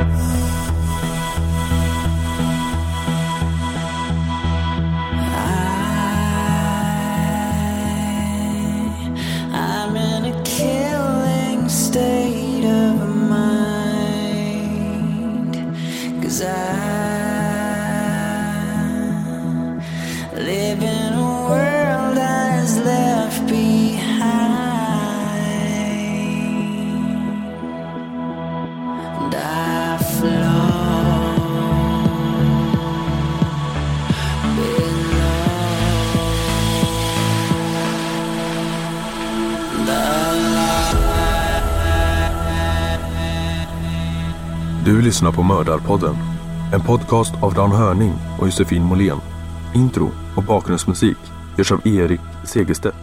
Bye. Lyssnar på Mördarpodden. En podcast av Dan Hörning och Josefin Måhlén. Intro och bakgrundsmusik görs av Erik Segerstedt.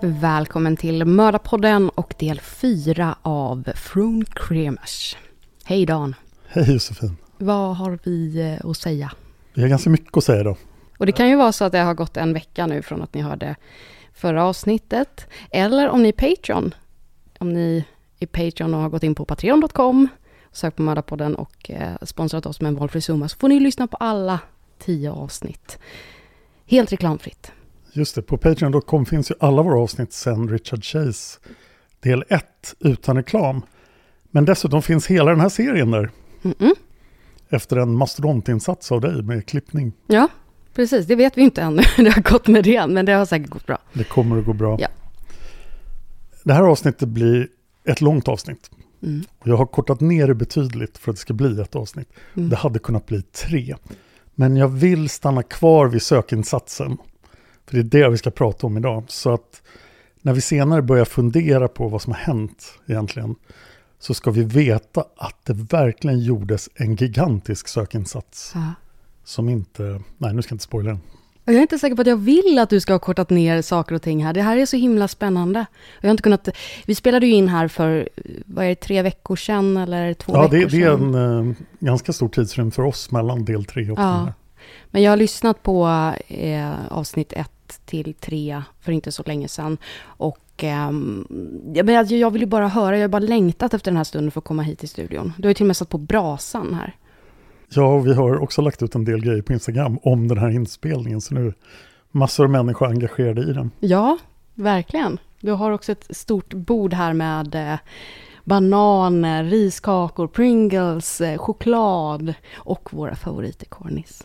Välkommen till Mördarpodden och del fyra av Från Kremers. Hej Dan. Hej Josefin. Vad har vi eh, att säga? Vi har ganska mycket att säga då. Och det kan ju vara så att det har gått en vecka nu från att ni hörde förra avsnittet. Eller om ni är Patreon. Om ni är Patreon och har gått in på patreon.com, sökt på Mördarpodden och eh, sponsrat oss med en valfri summa så får ni lyssna på alla tio avsnitt. Helt reklamfritt. Just det, på Patreon.com finns ju alla våra avsnitt sen Richard Chase del 1 utan reklam. Men dessutom finns hela den här serien där. Mm-mm. Efter en mastodontinsats av dig med klippning. Ja, precis. Det vet vi inte ännu hur det har gått med det, men det har säkert gått bra. Det kommer att gå bra. Ja. Det här avsnittet blir ett långt avsnitt. Mm. Jag har kortat ner det betydligt för att det ska bli ett avsnitt. Mm. Det hade kunnat bli tre. Men jag vill stanna kvar vid sökinsatsen. För det är det vi ska prata om idag. Så att när vi senare börjar fundera på vad som har hänt egentligen. Så ska vi veta att det verkligen gjordes en gigantisk sökinsats. Ja. Som inte, nej nu ska jag inte spoila den. Jag är inte säker på att jag vill att du ska ha kortat ner saker och ting här. Det här är så himla spännande. Jag har inte kunnat... Vi spelade ju in här för, vad är det, tre veckor sedan eller två Ja, veckor det, det är sedan. en eh, ganska stor tidsrymd för oss mellan del tre och den Ja. här. Men jag har lyssnat på eh, avsnitt ett till tre för inte så länge sedan. Och jag- jag vill ju bara höra, jag har bara längtat efter den här stunden för att komma hit till studion. Du har ju till och med satt på brasan här. Ja, vi har också lagt ut en del grejer på Instagram om den här inspelningen. Så nu är massor av människor engagerade i den. Ja, verkligen. Du har också ett stort bord här med eh, bananer, riskakor, Pringles, eh, choklad och våra favoriter Cornish.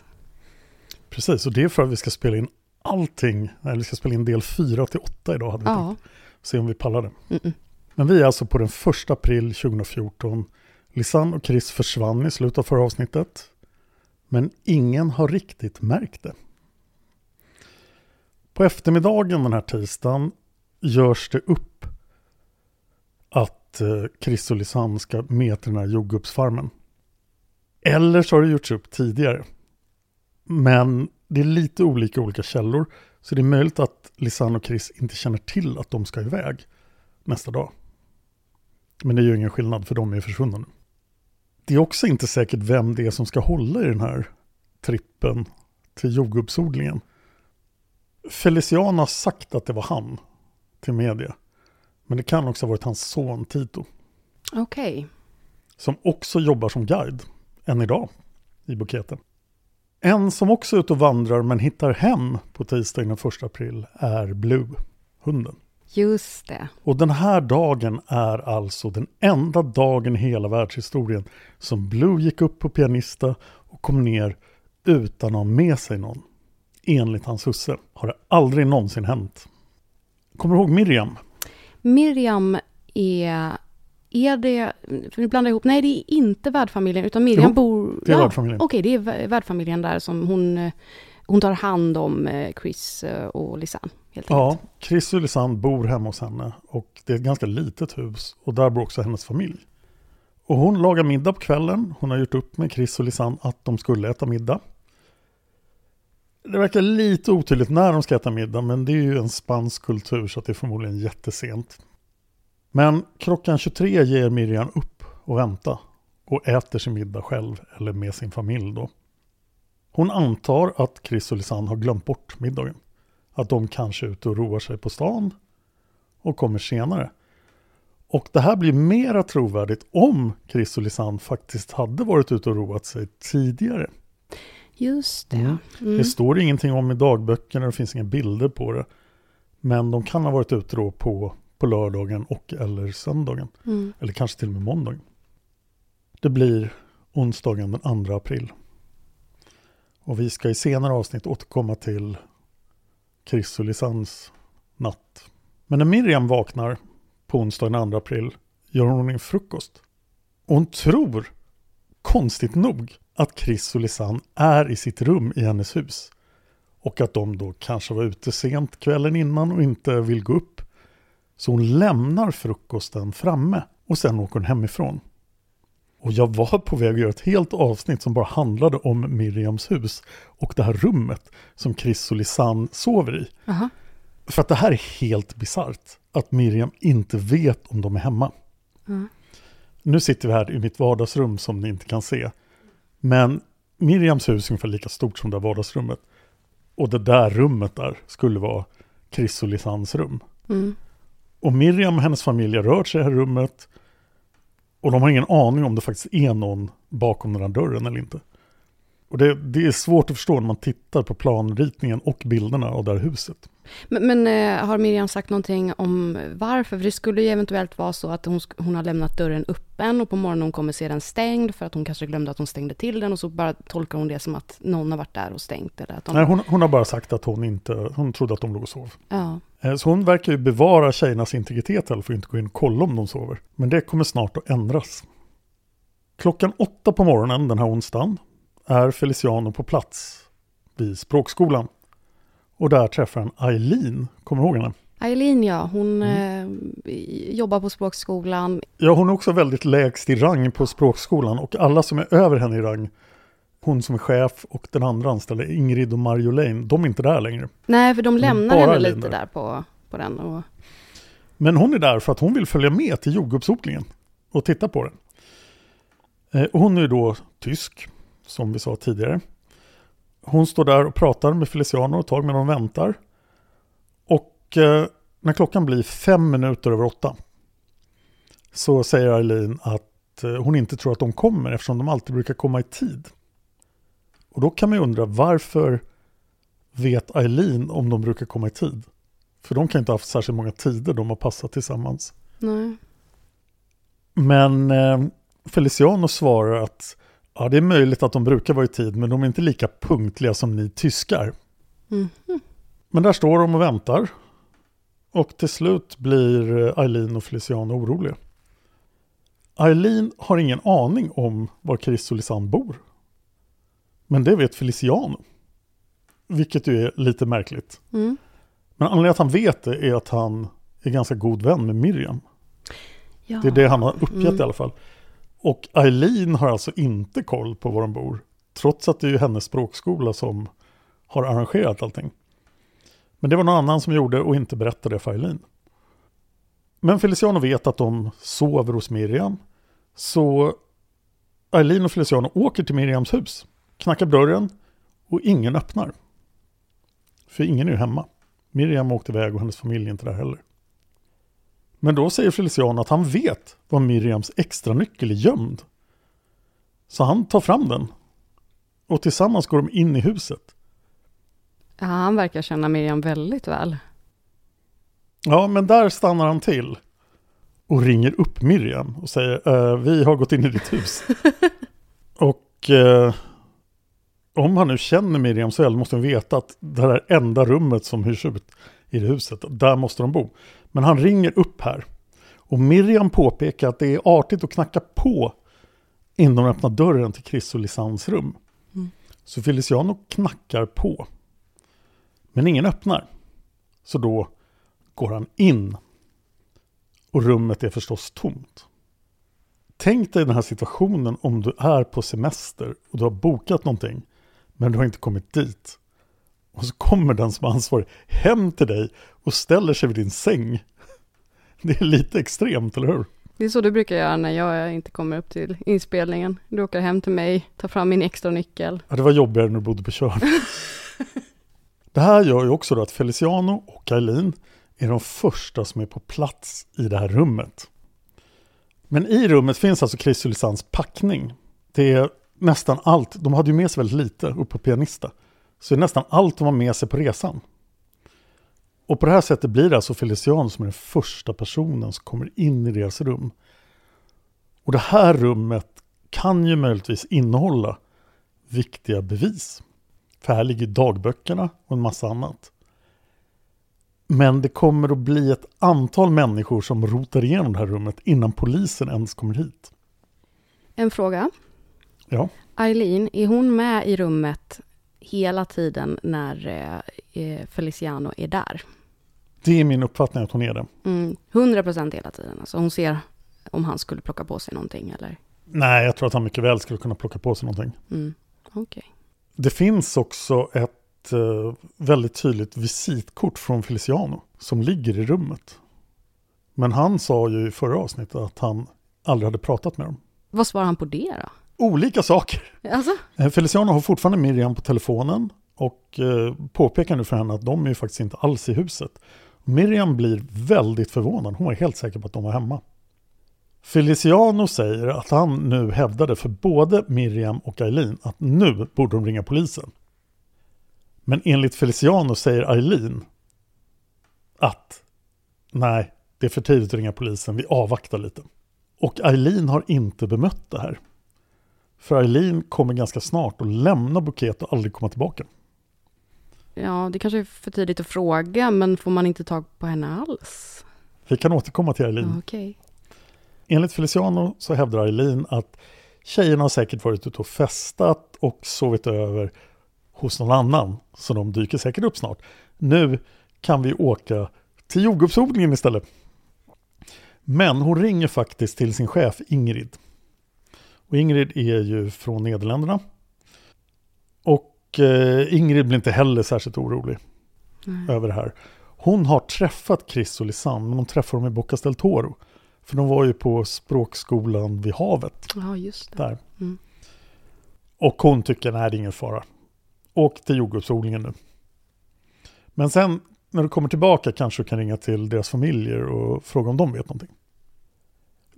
Precis, och det är för att vi ska spela in allting. Nej, vi ska spela in del 4 till 8 idag hade vi Ja. tänkt. Se om vi pallar det. Mm-mm. Men vi är alltså på den 1 april 2014. Lisanne och Chris försvann i slutet av förra avsnittet. Men ingen har riktigt märkt det. På eftermiddagen den här tisdagen görs det upp att eh, Chris och Lisanne ska med till den här jordgubbsfarmen. Eller så har det gjorts upp tidigare. Men det är lite olika olika källor. Så det är möjligt att Lisanne och Chris inte känner till att de ska iväg nästa dag. Men det är ju ingen skillnad för de är försvunna nu. Det är också inte säkert vem det är som ska hålla i den här trippen till jordgubbsodlingen. Feliciana har sagt att det var han till media. Men det kan också ha varit hans son Tito. Okej. Som också jobbar som guide än idag i buketen. En som också är ute och vandrar men hittar hem på tisdagen den 1 april är Blue, hunden. Just det. Och den här dagen är alltså den enda dagen i hela världshistorien som Blue gick upp på pianista och kom ner utan att ha med sig någon. Enligt hans husse har det aldrig någonsin hänt. Kommer du ihåg Miriam? Miriam är... Är det... Nu blandar jag ihop. Nej, det är inte värdfamiljen, utan Miriam Jo, bor... det är värdfamiljen. Okej, det är vä- värdfamiljen där som hon... Hon tar hand om eh, Chris eh, och Lisanne, helt Ja, enkelt. Chris och Lisanne bor hemma hos henne och det är ett ganska litet hus och där bor också hennes familj. Och hon lagar middag på kvällen. Hon har gjort upp med Chris och Lisanne att de skulle äta middag. Det verkar lite otydligt när de ska äta middag men det är ju en spansk kultur så att det är förmodligen jättesent. Men klockan 23 ger Miriam upp och vänta och äter sin middag själv eller med sin familj då. Hon antar att Chris och Lisanne har glömt bort middagen. Att de kanske är ute och roar sig på stan och kommer senare. Och det här blir mera trovärdigt om Chris och Lisanne faktiskt hade varit ute och roat sig tidigare. Just det. Mm. Mm. Det står ingenting om i dagböckerna, det finns inga bilder på det. Men de kan ha varit ute då på, på lördagen och eller söndagen. Mm. Eller kanske till och med måndagen. Det blir onsdagen den 2 april. Och vi ska i senare avsnitt återkomma till Chris och Lisannes natt. Men när Miriam vaknar på onsdagen den 2 april gör hon en frukost. Och hon tror, konstigt nog, att Chris och Lisanne är i sitt rum i hennes hus. Och att de då kanske var ute sent kvällen innan och inte vill gå upp. Så hon lämnar frukosten framme och sen åker hon hemifrån. Och jag var på väg att göra ett helt avsnitt som bara handlade om Miriams hus och det här rummet som Chris och Lisanne sover i. Aha. För att det här är helt bisarrt. Att Miriam inte vet om de är hemma. Mm. Nu sitter vi här i mitt vardagsrum som ni inte kan se. Men Miriams hus är ungefär lika stort som det här vardagsrummet. Och det där rummet där skulle vara Chris och Lisannes rum. Mm. Och Miriam och hennes familj har rört sig i det här rummet. Och de har ingen aning om det faktiskt är någon bakom den här dörren eller inte. Och det, det är svårt att förstå när man tittar på planritningen och bilderna av det här huset. Men, men eh, har Miriam sagt någonting om varför? För det skulle ju eventuellt vara så att hon, hon har lämnat dörren öppen och på morgonen hon kommer se den stängd för att hon kanske glömde att hon stängde till den och så bara tolkar hon det som att någon har varit där och stängt. Eller att de, Nej, hon, hon har bara sagt att hon inte, hon trodde att de låg och sov. ja. Eh, Så hon verkar ju bevara tjejernas integritet eller för att inte gå in och kolla om de sover. Men det kommer snart att ändras. Klockan åtta på morgonen den här onsdagen är Feliciano på plats vid språkskolan. Och där träffar han Eileen, kommer du ihåg henne? Eileen ja, hon Mm. eh, jobbar på språkskolan. Ja, hon är också väldigt lägst i rang på språkskolan och alla som är över henne i rang, hon som är chef och den andra anställda, Ingrid och Marjolaine, de är inte där längre. Nej, för de Men lämnar henne Eileen lite där. där på, på den. Och, Men hon är där för att hon vill följa med till jordgubbsodlingen och titta på den. Eh, Hon är då tysk, som vi sa tidigare. Hon står där och pratar med Feliciano ett tag medan de väntar. Och eh, när klockan blir fem minuter över åtta så säger Eileen att eh, hon inte tror att de kommer eftersom de alltid brukar komma i tid. Och då kan man ju undra varför vet Eileen om de brukar komma i tid? För de kan inte ha haft särskilt många tider de har passat tillsammans. nej. Men eh, Feliciano svarar att ja, det är möjligt att de brukar vara i tid men de är inte lika punktliga som ni tyskar. Mhm. Men där står de och väntar. Och till slut blir Eileen och Feliciano oroliga. Eileen har ingen aning om var Chris och Lisanne bor. Men det vet Feliciano. Vilket ju är lite märkligt. Mm. Men anledningen att han vet det är att han är ganska god vän med Miriam. Ja. Det är det han har uppgett Mm. i alla fall. Och Eileen har alltså inte koll på var de bor. Trots att det är ju hennes språkskola som har arrangerat allting. Men det var någon annan som gjorde och inte berättade det för Eileen. Men Feliciano vet att de sover hos Miriam. Så Eileen och Feliciano åker till Miriams hus. Knackar dörren och ingen öppnar. För ingen är ju hemma. Miriam åkte iväg och hennes familj är inte där heller. Men då säger Feliciano att han vet var Miriams extra nyckel är gömd. Så han tar fram den. Och tillsammans går de in i huset. Ja, han verkar känna Miriam väldigt väl. Ja, men där stannar han till. Och ringer upp Miriam och säger "Eh, vi har gått in i ditt hus. och eh, om han nu känner Miriam så väl måste han veta att det här är enda rummet som hyrs ut i det huset. Där måste de bo. Men han ringer upp här. Och Miriam påpekar att det är artigt att knacka på innan de öppnar dörren till Chris och Lisans rum. Så Feliciano knackar på. Men ingen öppnar. Så då går han in. Och rummet är förstås tomt. Tänk dig den här situationen om du är på semester och du har bokat någonting men du har inte kommit dit. Och så kommer den som är ansvarig hem till dig och ställer sig vid din säng. Det är lite extremt, eller hur? Det är så du brukar göra när jag inte kommer upp till inspelningen. Du åker hem till mig, tar fram min extra nyckel. Ja, det var jobbigare när du bodde på Tjörn. det här gör ju också då att Feliciano och Eileen är de första som är på plats i det här rummet. Men i rummet finns alltså Chris och Lisans packning. Det är nästan allt, de hade ju med sig väldigt lite upp på pianista. Så är nästan allt de har med sig på resan. Och på det här sättet blir det alltså Feliciano som är den första personen som kommer in i deras rum. Och det här rummet kan ju möjligtvis innehålla viktiga bevis. För här ligger dagböckerna och en massa annat. Men det kommer att bli ett antal människor som rotar igenom det här rummet innan polisen ens kommer hit. En fråga. Ja, Eileen, är hon med i rummet hela tiden när eh, eh, Feliciano är där? det är min uppfattning att hon är det. Mm, 100% hela tiden. Alltså hon ser om han skulle plocka på sig någonting eller? Nej, jag tror att han mycket väl skulle kunna plocka på sig någonting. Mm, Okej. Det finns också ett eh, väldigt tydligt visitkort från Feliciano som ligger i rummet. Men han sa ju i förra avsnittet att han aldrig hade pratat med dem. Vad svarar han på det då? Olika saker. Alltså? Eh, Feliciano har fortfarande Miriam på telefonen och eh, påpekar nu för henne att de är faktiskt inte alls i huset. Miriam blir väldigt förvånad, hon var helt säker på att de var hemma. Feliciano säger att han nu hävdade för både Miriam och Eileen att nu borde de ringa polisen. Men enligt Feliciano säger Eileen att nej, det är för tidigt att ringa polisen, vi avvaktar lite. Och Eileen har inte bemött det här. För Eileen kommer ganska snart att lämna Buket och aldrig komma tillbaka. Ja, det kanske är för tidigt att fråga, men får man inte tag på henne alls? Vi kan återkomma till Eileen. Okej. Enligt Feliciano så hävdar Eileen att tjejerna har säkert varit ute och festat och sovit över hos någon annan. Så de dyker säkert upp snart. Nu kan vi åka till jordgubbsodlingen istället. Men hon ringer faktiskt till sin chef Ingrid. Och Ingrid är ju från Nederländerna. Och eh, Ingrid blir inte heller särskilt orolig över det här. Hon har träffat Chris och Lisanne, men de träffade dem i Bocas del Toro. För de var ju på språkskolan vid havet Ja, just det. där. Mm. Och hon tycker, nej det är ingen fara. Åk till jordgubbsodlingen nu. Men sen när du kommer tillbaka kanske du kan ringa till deras familjer och fråga om de vet någonting.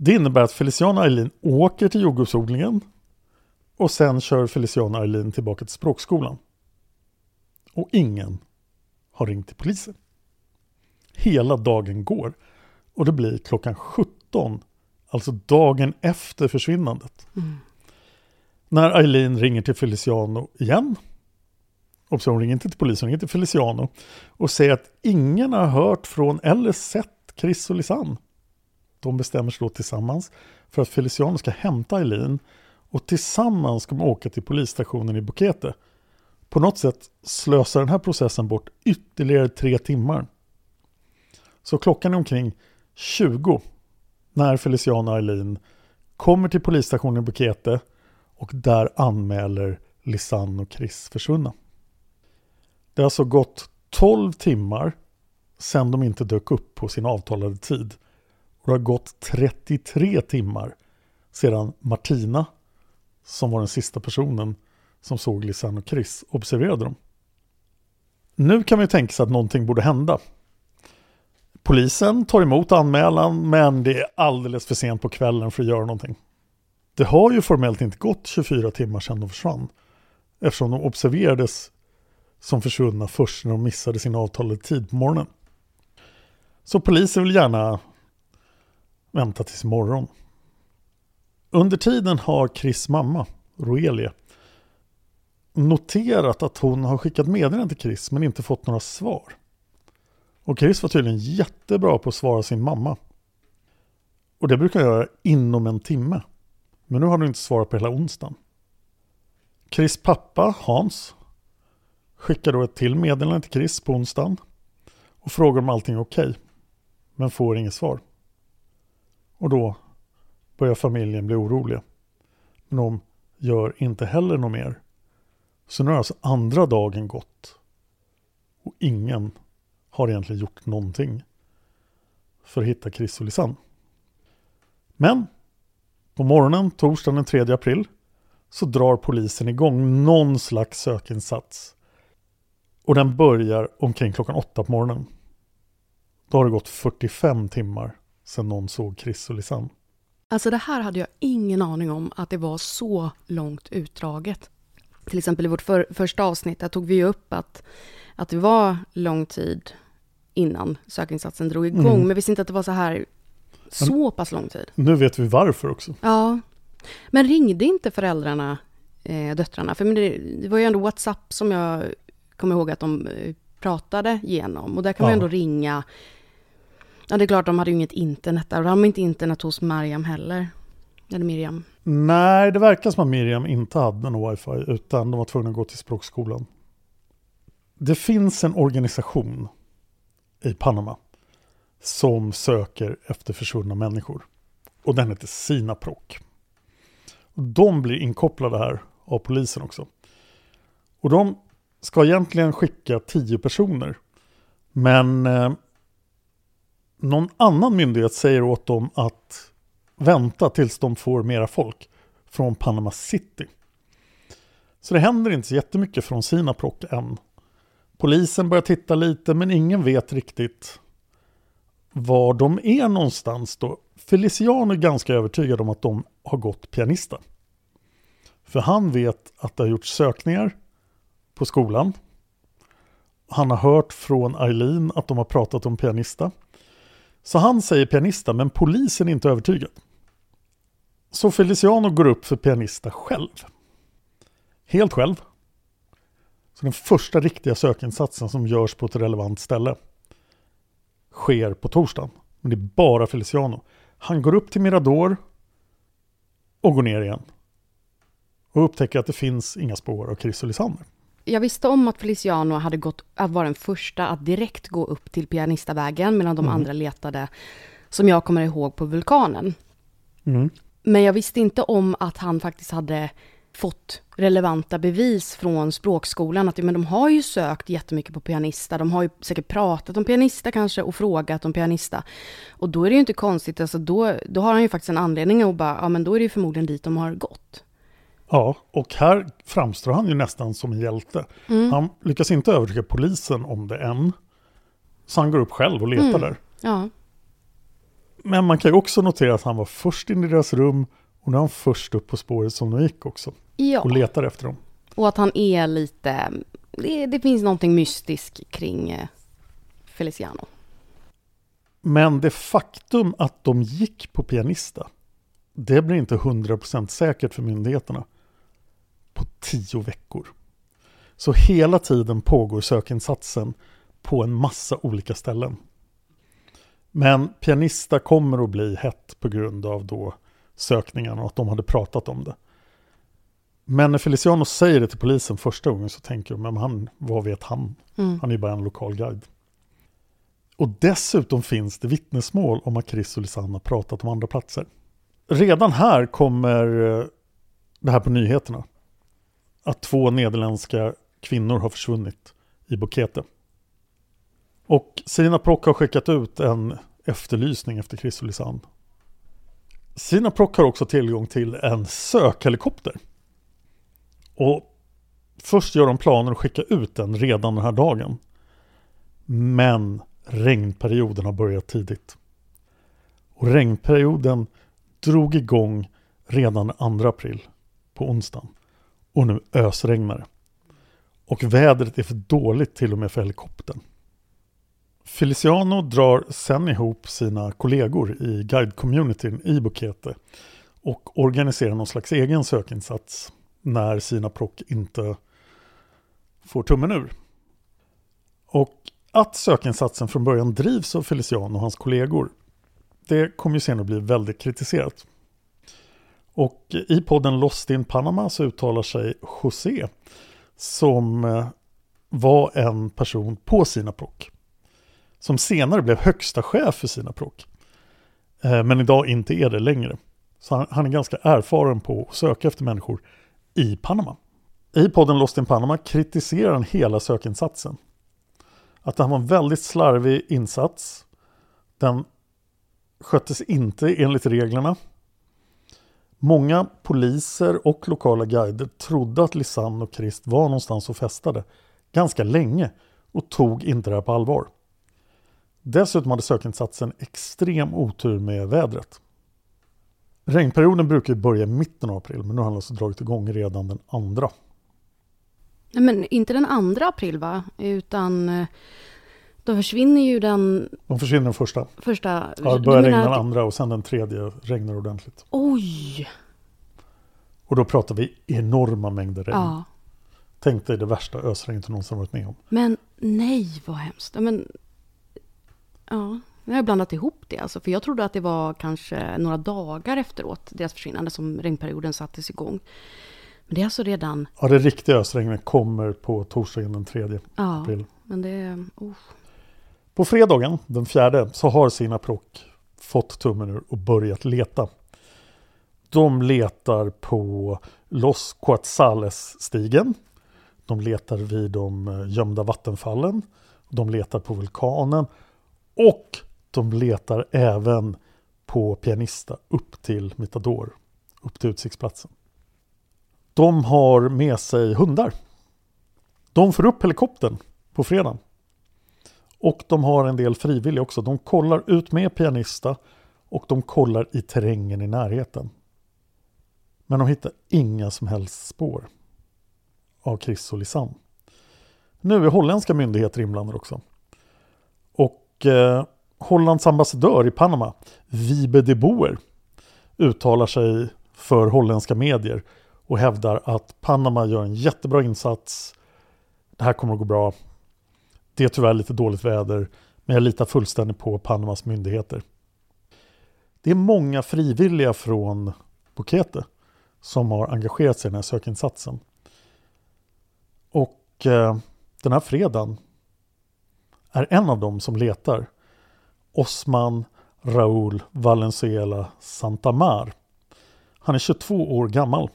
Det innebär att Feliciana och Eileen åker till jordgubbsodlingen och sen kör Feliciana och Eileen tillbaka till språkskolan. Och ingen har ringt till polisen. Hela dagen går och det blir klockan 17, alltså dagen efter försvinnandet. När Eileen ringer till Feliciano igen, och så hon ringer inte till polisen, hon ringer till Feliciano och säger att ingen har hört från eller sett Chris och Lisanne. De bestämmer sig då tillsammans för att Feliciano ska hämta Eileen och tillsammans ska de åka till polisstationen i Bukete. På något sätt slösar den här processen bort ytterligare tre timmar. Så klockan är omkring 20 när Feliciano och Eileen kommer till polisstationen i Bukete och där anmäler Lisanne och Chris försvunna. Det har alltså gått 12 timmar sedan de inte dök upp på sin avtalade tid. Och det har gått 33 timmar sedan Martina, som var den sista personen som såg Lisanne och Chris, observerade dem. Nu kan man ju tänka sig att någonting borde hända. Polisen tar emot anmälan men det är alldeles för sent på kvällen för att göra någonting. Det har ju formellt inte gått 24 timmar sedan de försvann eftersom de observerades som försvunna först när de missade sin avtalade tid på morgonen. Så polisen vill gärna vänta tills imorgon. Under tiden har Chris mamma, Roelie, noterat att hon har skickat meddelanden till Chris men inte fått några svar. Och Chris var tydligen jättebra på att svara sin mamma. Och det brukar jag göra inom en timme. Men nu har hon inte svarat på hela onsdagen. Chris pappa, Hans, skickar då ett till meddelande till Chris på onsdagen och frågar om allting är okej. Okay, men får inget svar. Och då börjar familjen bli oroliga. Men de gör inte heller något mer. Så nu har alltså andra dagen gått och ingen har egentligen gjort någonting för att hitta Chris och Lisanne. Men på morgonen torsdagen den 3 april så drar polisen igång någon slags sökinsats. Och den börjar omkring klockan åtta på morgonen. Då har det gått 45 timmar sedan någon såg Chris och Lisanne. Alltså det här hade jag ingen aning om att det var så långt utdraget. Till exempel i vårt för, första avsnitt, där tog vi upp att, att det var lång tid innan sökinsatsen drog igång. Mm. Men visste inte att det var så här så pass lång tid. Nu vet vi varför också. Ja. Men ringde inte föräldrarna eh, döttrarna? För det, det, var ju ändå WhatsApp som jag kommer ihåg att de eh, pratade genom. Och där kan ja. man ändå ringa. Ja, det är klart, de hade ju inget internet där. Och de hade inte internet hos Mariam heller. Eller Miriam. Nej, det verkar som att Miriam inte hade någon wifi. Utan de var tvungna att gå till språkskolan. Det finns en organisation i Panama som söker efter försvunna människor. Och den heter Sinaproc. De blir inkopplade här av polisen också. Och de ska egentligen skicka tio personer. Men eh, någon annan myndighet säger åt dem att vänta tills de får mera folk från Panama City. Så det händer inte så jättemycket från Sinaproc än. Polisen börjar titta lite men ingen vet riktigt var de är någonstans då. Feliciano är ganska övertygad om att de har gått pianista. För han vet att det har gjorts sökningar på skolan. Han har hört från Eileen att de har pratat om pianista. Så han säger pianista, men polisen är inte övertygad. Så Feliciano går upp för pianista själv. Helt själv. Så den första riktiga sökinsatsen som görs på ett relevant ställe sker på torsdagen. Men det är bara Feliciano. Han går upp till Mirador och går ner igen. Och upptäcker att det finns inga spår av Chris och Lisander. Jag visste om att Feliciano hade gått, att vara den första att direkt gå upp till Pianistavägen medan de mm. andra letade, som jag kommer ihåg, på vulkanen. Mm. Men jag visste inte om att han faktiskt hade fått relevanta bevis från språkskolan att men de har ju sökt jättemycket på pianista, de har ju säkert pratat om pianista kanske och frågat om pianista. Och då är det ju inte konstigt, alltså då, då har han ju faktiskt en anledning att bara, ja men då är det ju förmodligen dit de har gått. Ja, och här framstår han ju nästan som en hjälte. Mm. Han lyckas inte övertyga polisen om det än. Så han går upp själv och letar mm. där. Ja. Men man kan ju också notera att han var först in i deras rum och nu är han först upp på spåret som de gick också. Ja. Och letar efter dem. Och att han är lite... Det, det finns någonting mystiskt kring eh, Feliciano. Men det faktum att de gick på pianista, det blir inte 100% säkert för myndigheterna på tio veckor. Så hela tiden pågår sökinsatsen på en massa olika ställen. Men pianista kommer att bli hett på grund av då sökningen och att de hade pratat om det. Men när Feliciano säger det till polisen första gången så tänker de, men han, vad vet han? Mm. Han är ju bara en lokal guide. Och dessutom finns det vittnesmål om att Chris och Lisanne har pratat om andra platser. Redan här kommer eh, det här på nyheterna. Att två nederländska kvinnor har försvunnit i Bukete. Och Sina Prock har skickat ut en efterlysning efter Chris och Lisanne. Sina Prock har också tillgång till en sökhelikopter. Och först gör de planer att skicka ut den redan den här dagen. Men regnperioden har börjat tidigt. Och regnperioden drog igång redan den 2 april på onsdagen. Och nu ösregnar det. Och vädret är för dåligt till och med för helikoptern. Feliciano drar sen ihop sina kollegor i guide-communityn i Bukete och organiserar någon slags egen sökinsats när Sina Prock inte får tummen ur. Och att sökinsatsen från början drivs av Feliciano och hans kollegor det kommer ju senare bli väldigt kritiserat. Och i podden Lost in Panama så uttalar sig José som eh, var en person på Sina Prock som senare blev högsta chef för Sina Prock eh, men idag inte är det längre. Så han, han är ganska erfaren på att söka efter människor i Panama. I podden Lost in Panama kritiserar han hela sökinsatsen. Att det här var en väldigt slarvig insats. Den sköttes inte enligt reglerna. Många poliser och lokala guider trodde att Lisanne och Krist var någonstans och festade ganska länge och tog inte det här på allvar. Dessutom hade sökinsatsen extrem otur med vädret. Regnperioden brukar börja i mitten av april men nu har den alltså dragit igång redan den andra. Nej, men inte den andra april va? Utan eh, då försvinner ju den De försvinner den första. första... Ja, det börjar menar regna den andra och sen den tredje regnar ordentligt. Oj! Och då pratar vi enorma mängder regn. Ja. Tänk dig det värsta ösregnet du någonsin varit med om. Men nej, vad hemskt. Men, ja, nu har jag blandat ihop det alltså. För jag trodde att det var kanske några dagar efteråt, deras försvinnande, som regnperioden sattes igång. Men det är alltså redan, Ja, det riktiga ösregnet kommer på torsdagen den 3 ja, april. men det, oh. På fredagen den fjärde så har Sina Prock fått tummen ur och börjat leta. De letar på Los Coatzales-stigen. De letar vid de eh, gömda vattenfallen. De letar på vulkanen. Och de letar även på Pianista upp till Mitador. Upp till utsiktsplatsen. De har med sig hundar. De får upp helikoptern på fredagen. Och de har en del frivilliga också. De kollar ut med pianista och de kollar i terrängen i närheten. Men de hittar inga som helst spår av Chris och Lisanne. Nu är holländska myndigheter inblandade också. Och eh, Hollands ambassadör i Panama, Wiebe de Boer, uttalar sig för holländska medier och hävdar att Panama gör en jättebra insats. Det här kommer att gå bra. Det är tyvärr lite dåligt väder, men jag litar fullständigt på Panamas myndigheter. Det är många frivilliga från Bukete som har engagerat sig i den här sökinsatsen. Och eh, den här fredagen är en av dem som letar Osman Raúl Valenzuela Santamar. Han är 22 år gammal.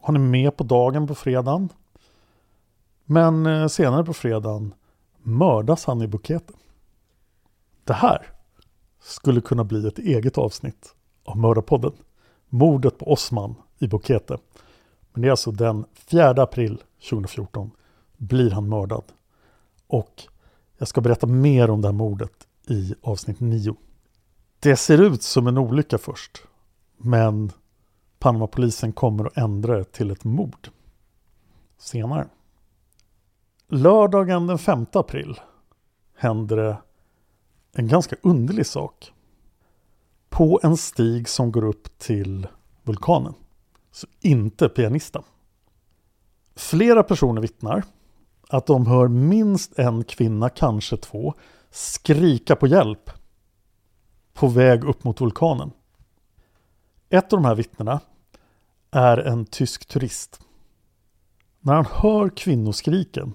Han är med på dagen på fredagen. Men eh, senare på fredagen mördas han i Bukete. Det här skulle kunna bli ett eget avsnitt av Mördarpodden. Mordet på Osman i Bukete. Men det är alltså den 4 april 2014 blir han mördad. Och jag ska berätta mer om det här mordet i avsnitt 9. Det ser ut som en olycka först. Men Panamapolisen kommer att ändra det till ett mord. Senare. Lördagen den 5 april händer det en ganska underlig sak. På en stig som går upp till vulkanen. Så inte pianisten. Flera personer vittnar att de hör minst en kvinna, kanske två, skrika på hjälp på väg upp mot vulkanen. Ett av de här vittnena är en tysk turist. När han hör kvinnoskriken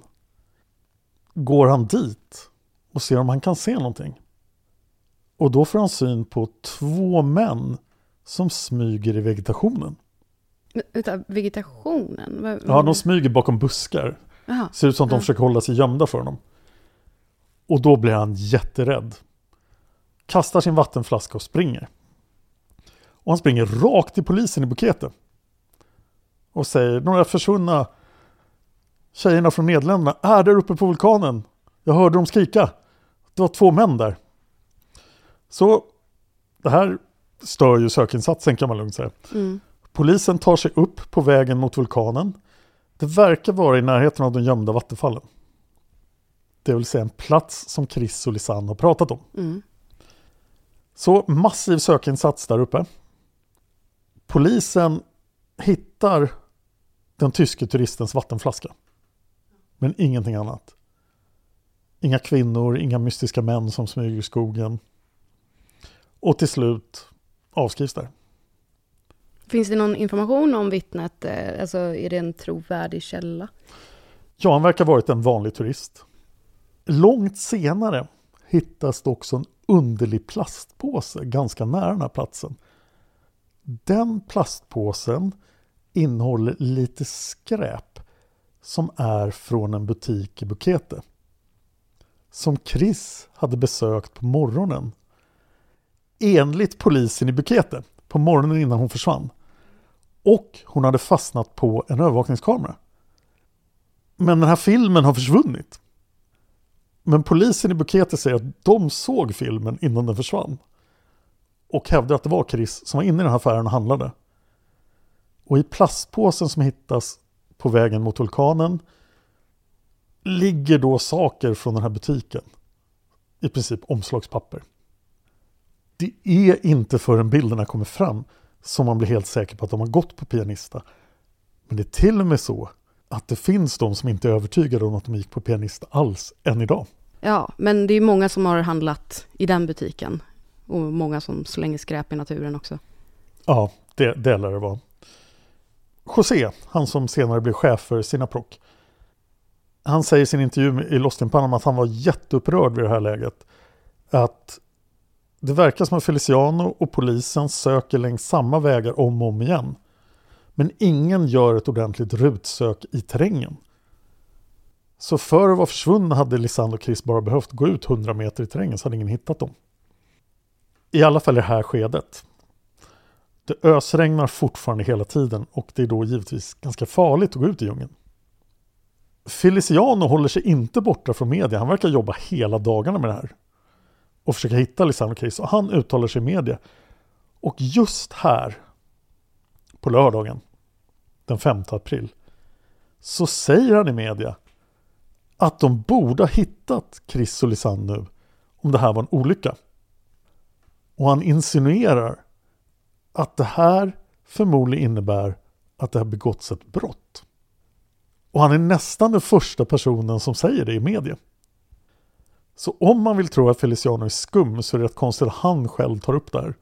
går han dit och ser om han kan se någonting. Och då får han syn på två män som smyger i vegetationen. Utav vegetationen? Ja, de smyger bakom buskar. Jaha. Ser ut som att de försöker hålla sig gömda för honom. Och då blir han jätterädd. Kastar sin vattenflaska och springer. Och han springer rakt till polisen i Bukete. Och säger, några försvunna tjejerna från Nederländerna är där uppe på vulkanen. Jag hörde dem skrika. Det var två män där. Så det här stör ju sökinsatsen kan man lugnt säga. Mm. Polisen tar sig upp på vägen mot vulkanen. Det verkar vara i närheten av de gömda vattenfallen. Det vill säga en plats som Chris och Lisanne har pratat om. Mm. Så massiv sökinsats där uppe. Polisen hittar den tyske turistens vattenflaska. Men ingenting annat. Inga kvinnor, inga mystiska män som smyger i skogen. Och till slut avskrivs där. Finns det någon information om vittnet? Eh, Alltså, är det en trovärdig källa? Ja, han verkar ha varit en vanlig turist. Långt senare hittas det också en underlig plastpåse ganska nära den här platsen. Den plastpåsen innehåller lite skräp som är från en butik i Bukete. Som Chris hade besökt på morgonen. Enligt polisen i Bukete, på morgonen innan hon försvann. Och hon hade fastnat på en övervakningskamera. Men den här filmen har försvunnit. Men polisen i Bukete säger att de såg filmen innan den försvann. Och hävdar att det var Chris som var inne i den här affären och handlade. Och i plastpåsen som hittas på vägen mot vulkanen ligger då saker från den här butiken. I princip omslagspapper. Det är inte förrän bilderna kommer fram som man blir helt säker på att de har gått på pianista. Men det är till och med så att det finns de som inte är övertygade om att de gick på pianista alls än idag. Ja, men det är många som har handlat i den butiken. Och många som slänger skräp i naturen också. Ja, det, det lär det vara. José, han som senare blev chef för Sinaproc. Han säger i sin intervju i Lost in Panama att han var jätteupprörd vid det här läget. Att det verkar som att Feliciano och polisen söker längs samma vägar om och om igen. Men ingen gör ett ordentligt rutsök i terrängen. Så för att vara försvunna hade Lisanne och Chris bara behövt gå ut 100 meter i terrängen så hade ingen hittat dem. I alla fall i det här skedet. Det ösregnar fortfarande hela tiden och det är då givetvis ganska farligt att gå ut i djungeln. Feliciano håller sig inte borta från media. Han verkar jobba hela dagarna med det här. Och försöka hitta Lisanne och Chris. Och han uttalar sig i media. Och just här, på lördagen, den 5 april, så säger han i media att de borde ha hittat Chris och Lisanne nu om det här var en olycka. Och han insinuerar att det här förmodligen innebär att det har begåtts ett brott. Och han är nästan den första personen som säger det i media. Så om man vill tro att Feliciano är skum så är det rätt konstigt att han själv tar upp det här.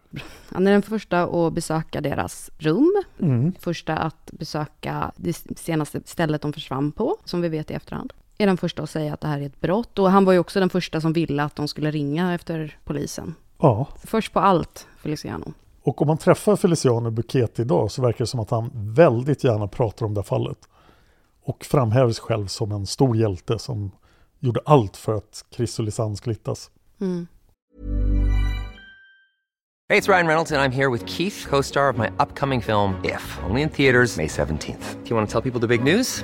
Han är den första att besöka deras rum. Mm. Första att besöka det senaste stället de försvann på, som vi vet i efterhand. Är den första att säga att det här är ett brott. Och han var ju också den första som ville att de skulle ringa efter polisen. Ja, Först på allt, Feliciano. Och om man träffar Feliciano Bukete idag så verkar det som att han väldigt gärna pratar om det här fallet. Och framhäver sig själv som en stor hjälte som gjorde allt för att Chris och Lisanne skulle hittas. Mm. Hey, it's Ryan Reynolds, and I'm here with Keith, co star of my upcoming film, If, only in theaters, May 17th. Do you want to tell people the big news?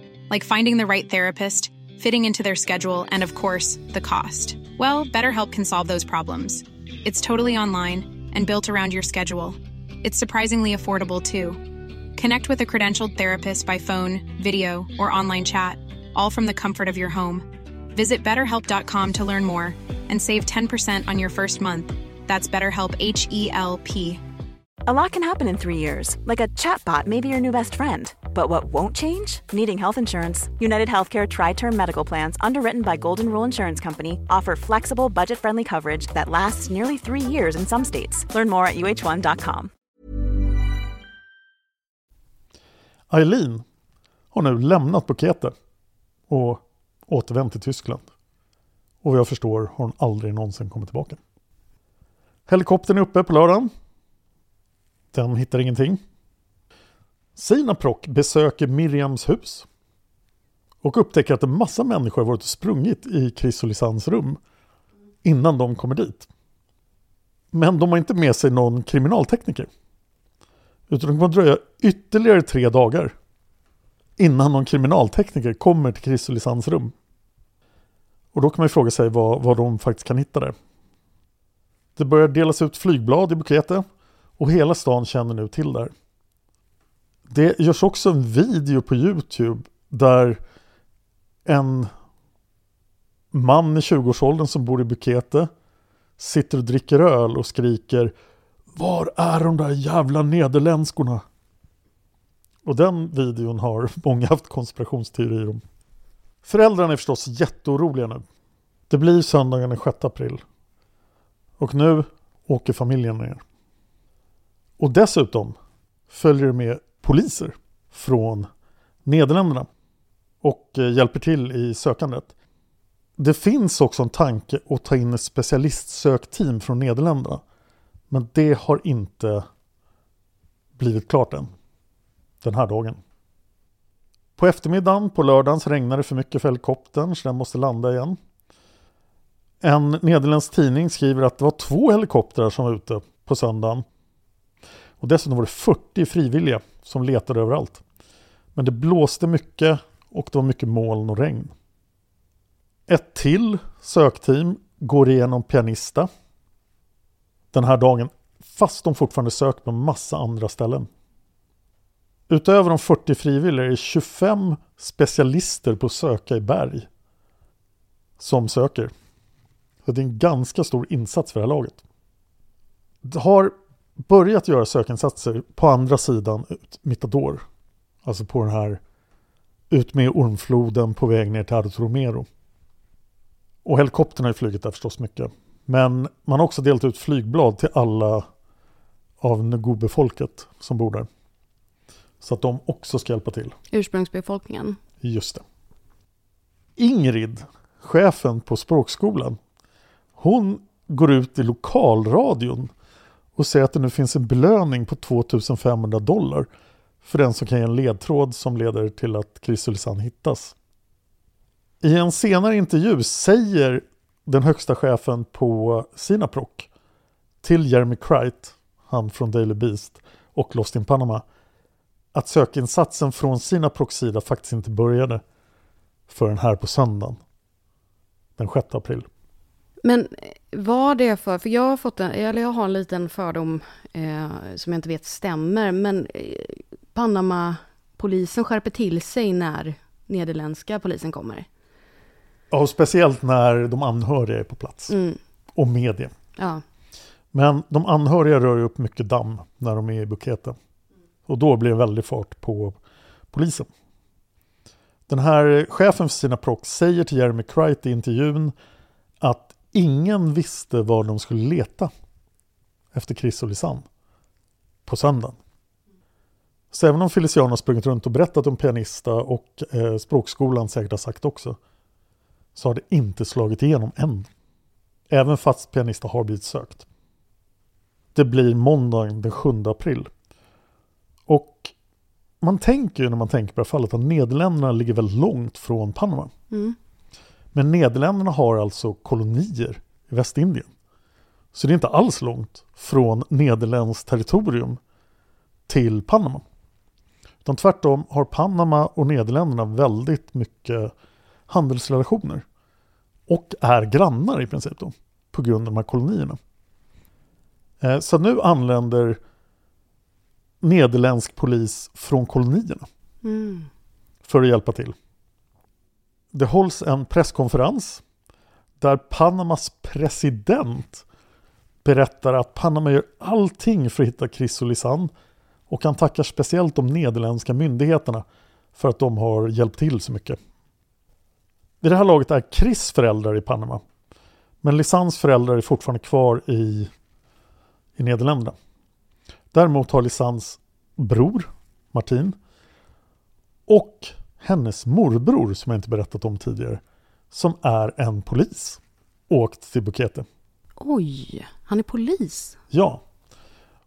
like finding the right therapist, fitting into their schedule, and of course, the cost. Well, BetterHelp can solve those problems. It's totally online and built around your schedule. It's surprisingly affordable too. Connect with a credentialed therapist by phone, video, or online chat, all from the comfort of your home. Visit betterhelp.com to learn more and save 10% on your first month. That's BetterHelp H E L P. A lot can happen in three years, like a chatbot may be your new best friend. But what won't change? Needing health insurance. United Healthcare Tri Term Medical Plans, underwritten by Golden Rule Insurance Company, offer flexible, budget friendly coverage that lasts nearly three years in some states. Learn more at uh1.com. Eileen har nu lämnat Bukete och återvänt till Tyskland. Och vad jag förstår har hon aldrig någonsin kommit tillbaka. Helikoptern är uppe på lördagen. Den hittar ingenting. Sinaprock besöker Miriams hus och upptäcker att en massa människor har varit och sprungit i Chrysolisans rum innan de kommer dit. Men de har inte med sig någon kriminaltekniker. Utan det kommer att dröja ytterligare tre dagar innan någon kriminaltekniker kommer till Chrysolisans rum. Och då kan man ju fråga sig vad, vad de faktiskt kan hitta där. Det börjar delas ut flygblad i Bukete och hela stan känner nu till det här. Det görs också en video på Youtube där en man i 20-årsåldern som bor i Bukete sitter och dricker öl och skriker Var är de där jävla nederländskorna? Och den videon har många haft konspirationsteorier om. Föräldrarna är förstås jätteoroliga nu. Det blir söndagen den 6 april. Och nu åker familjen ner. Och dessutom följer det med poliser från Nederländerna och eh, hjälper till i sökandet. Det finns också en tanke att ta in ett specialistsökteam från Nederländerna. Men det har inte blivit klart än. Den här dagen. På eftermiddagen på lördagen så regnar det för mycket för helikoptern så den måste landa igen. En nederländsk tidning skriver att det var två helikoptrar som var ute på söndagen. Och dessutom var det 40 frivilliga som letade överallt. Men det blåste mycket och det var mycket moln och regn. Ett till sökteam går igenom Pianista den här dagen fast de fortfarande sökt på massa andra ställen. Utöver de 40 frivilliga är det 25 specialister på att söka i berg som söker. Så det är en ganska stor insats för det här laget. Det har börjat göra sökinsatser på andra sidan Mittador. Alltså på den här ut med Ormfloden på väg ner till Arto Romero. Och helikoptern har ju flugit där förstås mycket. Men man har också delat ut flygblad till alla av Ngube-folket som bor där. Så att de också ska hjälpa till. Ursprungsbefolkningen. Just det. Ingrid, chefen på språkskolan, hon går ut i lokalradion och säger att det nu finns en belöning på 2500 dollar för den som kan ge en ledtråd som leder till att Chris Chrysolissan hittas. I en senare intervju säger den högsta chefen på Sinaproc till Jeremy Cright, han från Daily Beast och Lost in Panama, att sökinsatsen från Sinaprocs sida faktiskt inte började förrän här på söndagen, den 6 april. Men vad det är för, för jag har fått en, eller jag har en liten fördom eh, som jag inte vet stämmer, men eh, Panama-polisen skärper till sig när nederländska polisen kommer. Ja, speciellt när de anhöriga är på plats. Mm. Och media. Ja. Men de anhöriga rör ju upp mycket damm när de är i buketen. Och då blir det väldigt fart på polisen. Den här chefen för sina prox säger till Jeremy Cright i intervjun att ingen visste var de skulle leta efter Chris och Lisanne på söndagen. Så även om Feliciano har sprungit runt och berättat om pianista och eh, språkskolan säkert har sagt också så har det inte slagit igenom än. Även fast pianista har blivit sökt. Det blir måndagen den 7 april. Och man tänker ju när man tänker på det här fallet att Nederländerna ligger väldigt långt från Panama. Mm. Men Nederländerna har alltså kolonier i Västindien. Så det är inte alls långt från Nederländskt territorium till Panama. Utan tvärtom har Panama och Nederländerna väldigt mycket handelsrelationer. Och är grannar i princip då, på grund av de här kolonierna. Eh, så nu anländer nederländsk polis från kolonierna Mm. för att hjälpa till. Det hålls en presskonferens där Panamas president berättar att Panama gör allting för att hitta Chris och Lisanne och han tackar speciellt de nederländska myndigheterna för att de har hjälpt till så mycket. Vid det här laget är Chris föräldrar i Panama men Lisans föräldrar är fortfarande kvar i, i Nederländerna. Däremot har Lisans bror Martin och hennes morbror som jag inte berättat om tidigare som är en polis åkt till Bukete. Oj, han är polis. Ja.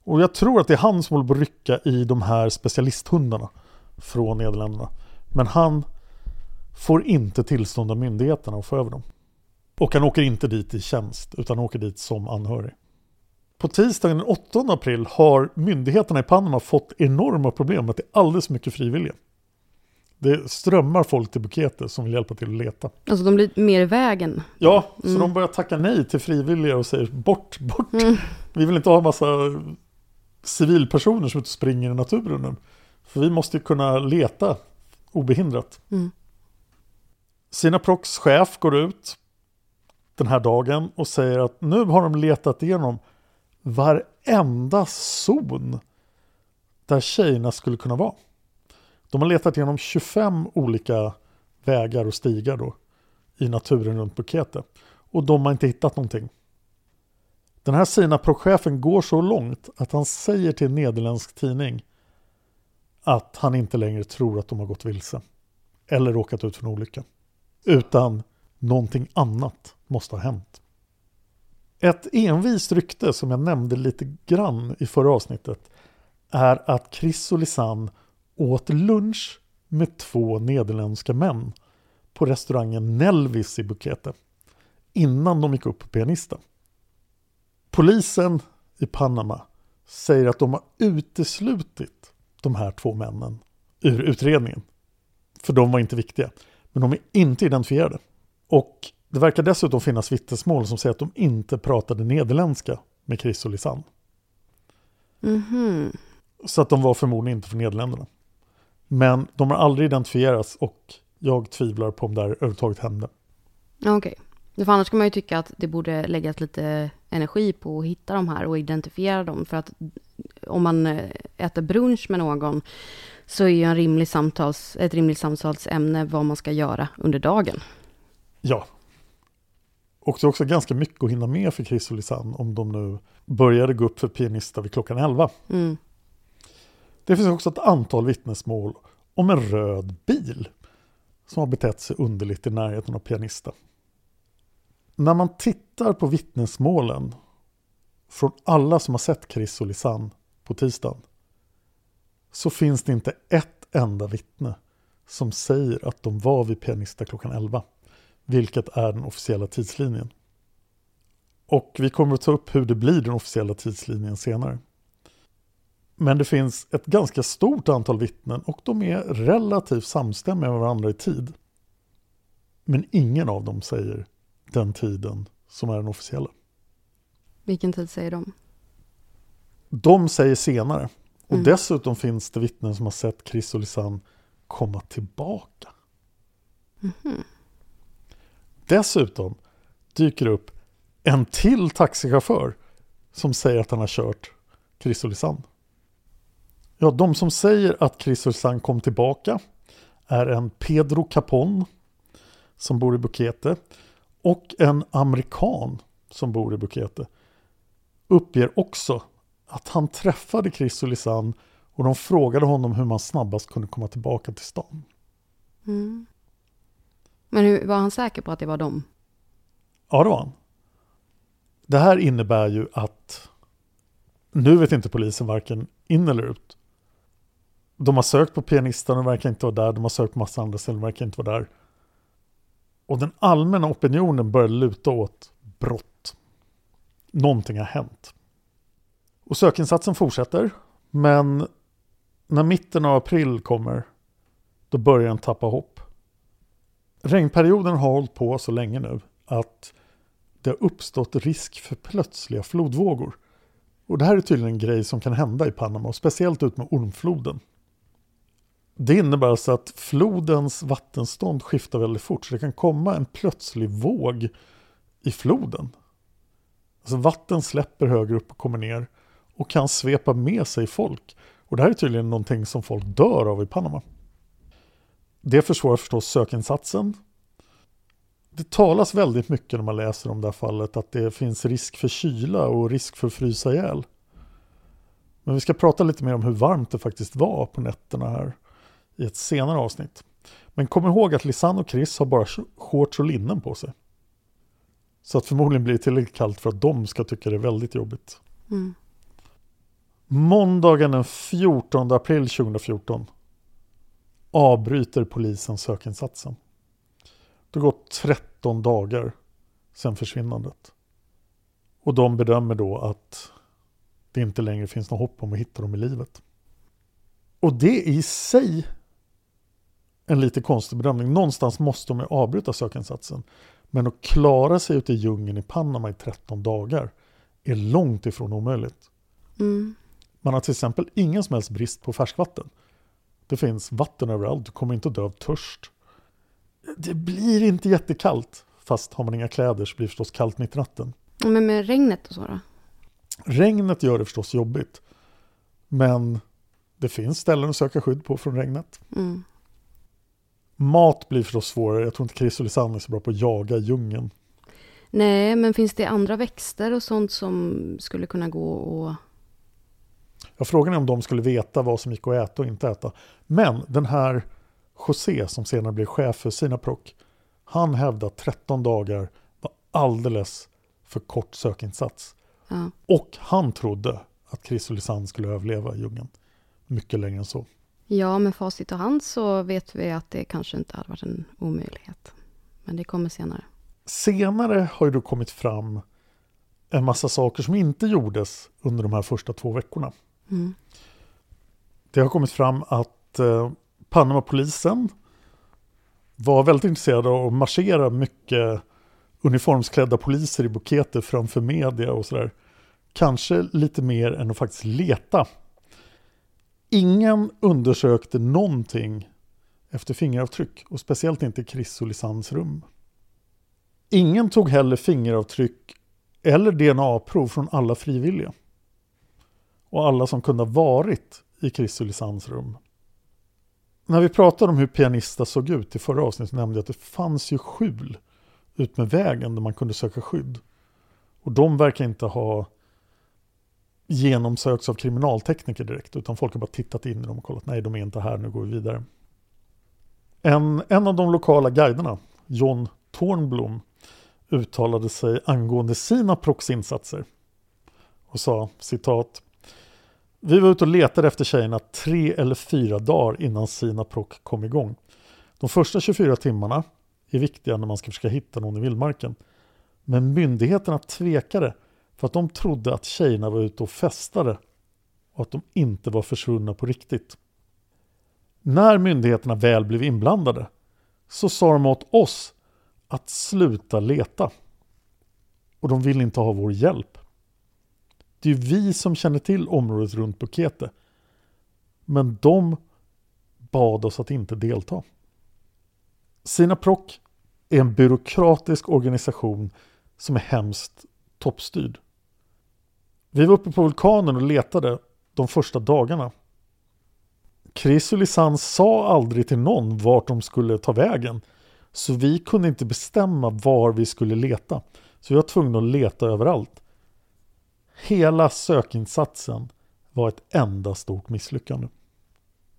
Och jag tror att det är han som håller på att rycka i de här specialisthundarna från Nederländerna. Men han får inte tillstånd av myndigheterna att få över dem. Och han åker inte dit i tjänst utan åker dit som anhörig. På tisdagen den 8 april har myndigheterna i Panama fått enorma problem med att det är alldeles mycket frivilliga. Det strömmar folk till Bukete som vill hjälpa till att leta. Alltså de blir mer i vägen. Ja, så de börjar tacka nej till frivilliga och säger bort, bort. Vi vill inte ha en massa civilpersoner som inte springer i naturen nu. För vi måste kunna leta obehindrat. Mm. Sina Prox chef går ut den här dagen och säger att nu har de letat igenom varenda zon där tjejerna skulle kunna vara. De har letat igenom 25 olika vägar och stigar då i naturen runt Bukete. Och de har inte hittat någonting. Den här Sinaprochefen går så långt att han säger till en nederländsk tidning att han inte längre tror att de har gått vilse. Eller råkat ut för en olycka. Utan någonting annat måste ha hänt. Ett envist rykte som jag nämnde lite grann i förra avsnittet är att Chris och Lisanne åt lunch med två nederländska män på restaurangen Nelvis i Bukete innan de gick upp på pianisten. Polisen i Panama säger att de har uteslutit de här två männen ur utredningen. För de var inte viktiga. Men de är inte identifierade. Och det verkar dessutom finnas vittnesmål som säger att de inte pratade nederländska med Chris och Lisanne. Mhm. Så att de var förmodligen inte från Nederländerna. Men de har aldrig identifierats och jag tvivlar på om det här överhuvudtaget hände. Okej. För annars kan man ju tycka att det borde läggas lite energi på att hitta de här och identifiera dem. För att om man eh, äter brunch med någon så är ju en rimlig samtals, ett rimligt samtalsämne vad man ska göra under dagen. Ja. Och det är också ganska mycket att hinna med för Chris och Lisanne om de nu började gå upp för pianista vid klockan 11. Mm. Det finns också ett antal vittnesmål om en röd bil som har betett sig underligt i närheten av pianista. När man tittar på vittnesmålen från alla som har sett Chris och Lisanne på tisdagen så finns det inte ett enda vittne som säger att de var vid pianista klockan 11, vilket är den officiella tidslinjen. Och vi kommer att ta upp hur det blir den officiella tidslinjen senare. Men det finns ett ganska stort antal vittnen och de är relativt samstämmiga med varandra i tid. Men ingen av dem säger den tiden som är den officiella. Vilken tid säger de? De säger senare. Och Mm. dessutom finns det vittnen som har sett Chris och Lisanne komma tillbaka. Mhm. Dessutom dyker upp en till taxichaufför som säger att han har kört Chris och Lisanne. Ja, de som säger att Chris Lisanne kom tillbaka är en Pedro Capon som bor i Bukete och en amerikan som bor i Bukete uppger också att han träffade Chris och Lisanne och de frågade honom hur man snabbast kunde komma tillbaka till stan. Mm. Men hur, var han säker på att det var de? Ja, det var han. Det här innebär ju att nu vet inte polisen varken in eller ut. De har sökt på pianisten och verkar inte vara där. De har sökt på massa andra ställen och verkar inte vara där. Och den allmänna opinionen börjar luta åt brott. Någonting har hänt. Och sökinsatsen fortsätter. Men när mitten av april kommer då börjar den tappa hopp. Regnperioden har hållit på så länge nu att det har uppstått risk för plötsliga flodvågor Och det här är tydligen en grej som kan hända i Panama, och speciellt ut med Ormfloden. Det innebär alltså att flodens vattenstånd skiftar väldigt fort, så det kan komma en plötslig våg i floden. Alltså vatten släpper högre upp och kommer ner och kan svepa med sig folk. Och det här är tydligen någonting som folk dör av i Panama. Det försvårar förstås sökinsatsen. Det talas väldigt mycket när man läser om det här fallet att det finns risk för kyla och risk för att frysa ihjäl. Men vi ska prata lite mer om hur varmt det faktiskt var på nätterna här i ett senare avsnitt. Men kom ihåg att Lisanne och Chris har bara shorts och linnen på sig. Så att förmodligen blir det tillräckligt kallt för att de ska tycka det är väldigt jobbigt. Mm. Måndagen den 14 april 2014 avbryter polisen sökinsatsen. Det har gått 13 dagar sedan försvinnandet. Och de bedömer då att det inte längre finns något hopp om att hitta dem i livet. Och det i sig en lite konstig bedömning. Någonstans måste de ju avbryta sökinsatsen. Men att klara sig ute i djungeln i Panama i 13 dagar är långt ifrån omöjligt. Mm. Man har till exempel ingen som helst brist på färskvatten. Det finns vatten överallt, du kommer inte att dö av törst. Det blir inte jättekallt, fast har man inga kläder så blir det förstås kallt mitt i natten. Men med regnet och så då? Regnet gör det förstås jobbigt. Men det finns ställen att söka skydd på från regnet. Mm. Mat blir förstås svårare. Jag tror inte Chris och Lisanne är så bra på att jaga djungeln. Nej, men finns det andra växter och sånt som skulle kunna gå och... Ja, frågan är om de skulle veta vad som gick att äta och inte äta. Men den här José som senare blev chef för Sinaproc, han hävdade att 13 dagar var alldeles för kort sökinsats. Ja. Och han trodde att Chris och Lisanne skulle överleva i djungeln. Mycket längre än så. Ja, med facit och hand så vet vi att det kanske inte hade varit en omöjlighet. Men det kommer senare. Senare har ju då kommit fram en massa saker som inte gjordes under de här första två veckorna. Mm. Det har kommit fram att eh, Panamapolisen var väldigt intresserade av att marschera mycket uniformsklädda poliser i buketer framför media och sådär. Kanske lite mer än att faktiskt leta. Ingen undersökte någonting efter fingeravtryck och speciellt inte Chris och Lisans rum. Ingen tog heller fingeravtryck eller DNA-prov från alla frivilliga. Och alla som kunde ha varit i Chris och Lisans rum. När vi pratade om hur pianista såg ut i förra avsnittet nämnde jag att det fanns ju skjul utmed vägen där man kunde söka skydd. Och de verkar inte ha genomsökts av kriminaltekniker direkt utan folk har bara tittat in i dem och kollat nej de är inte här, nu går vi vidare. En, en av de lokala guiderna, John Tornblom, uttalade sig angående sina proxinsatser och sa citat Vi var ute och letade efter tjejerna tre eller fyra dagar innan Sinaproc kom igång. De första 24 timmarna är viktiga när man ska försöka hitta någon i vildmarken. Men myndigheterna tvekade för att de trodde att tjejerna var ute och festade och att de inte var försvunna på riktigt. När myndigheterna väl blev inblandade så sa de åt oss att sluta leta. Och de vill inte ha vår hjälp. Det är vi som känner till området runt Bukete. Men de bad oss att inte delta. Sina Proc är en byråkratisk organisation som är hemskt toppstyrd. Vi var uppe på vulkanen och letade de första dagarna. Chris och Lisanne sa aldrig till någon vart de skulle ta vägen. Så vi kunde inte bestämma var vi skulle leta. Så vi var tvungna att leta överallt. Hela sökinsatsen var ett enda stort misslyckande.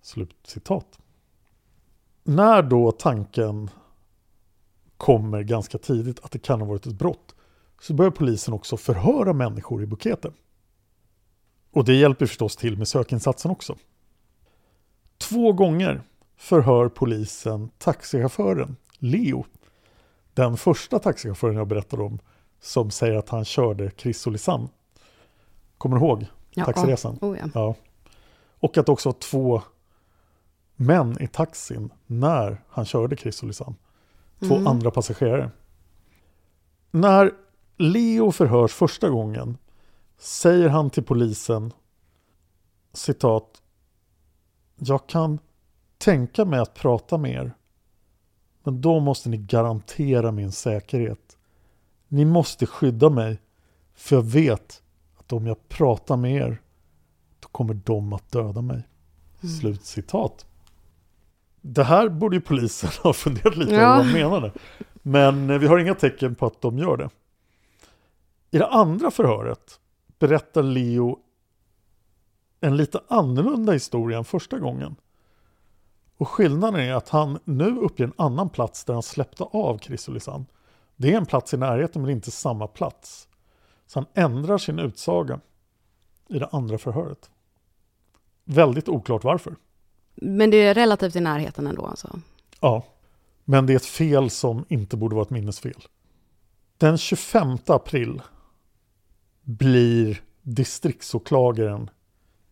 Slut citat. När då tanken kommer ganska tidigt att det kan ha varit ett brott så börjar polisen också förhöra människor i buketen. Och det hjälper förstås till med sökinsatsen också. Två gånger förhör polisen taxichauffören Leo. Den första taxichauffören jag berättade om som säger att han körde Lisanne. Kommer du ihåg Ja, taxiresan? oh ja. ja. Och att också två män i taxin när han körde Lisanne. Två Mm. andra passagerare. När Leo förhörs första gången säger han till polisen citat Jag kan tänka mig att prata med er men då måste ni garantera min säkerhet. Ni måste skydda mig för jag vet att om jag pratar med er då kommer de att döda mig. Mm. Slut citat. Det här borde ju polisen ha funderat lite Ja. över vad de menade. Men eh, vi har inga tecken på att de gör det. I det andra förhöret berättar Leo en lite annorlunda historia än första gången. Och skillnaden är att han nu uppger en annan plats där han släppte av Chrysolisand. Det är en plats i närheten men inte samma plats. Så han ändrar sin utsaga i det andra förhöret. Väldigt oklart varför. Men det är relativt i närheten ändå alltså. Ja, men det är ett fel som inte borde vara ett minnesfel. Den 25 april blir distriktsåklagaren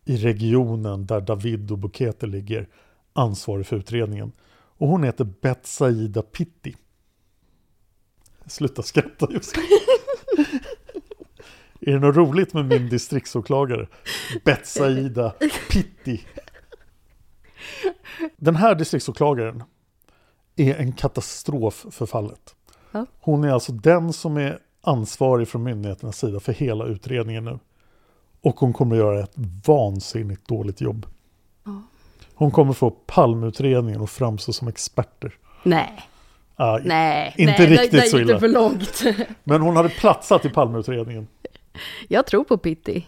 i regionen där David och Bukete ligger ansvarig för utredningen. Och hon heter Betsaida Pitti. Sluta skratta just Är det något roligt med min distriktsåklagare? Betsaida Pitti. Den här distriktsåklagaren är en katastrof för fallet. Hon är alltså den som är ansvarig från myndigheternas sida för hela utredningen nu. Och hon kommer att göra ett vansinnigt dåligt jobb. Hon kommer få palmutredningen att framstå som experter. Nej, Ah, nej, inte nej, riktigt där, där så illa. för långt. Men hon hade platsat i palmutredningen. Jag tror på Pitti.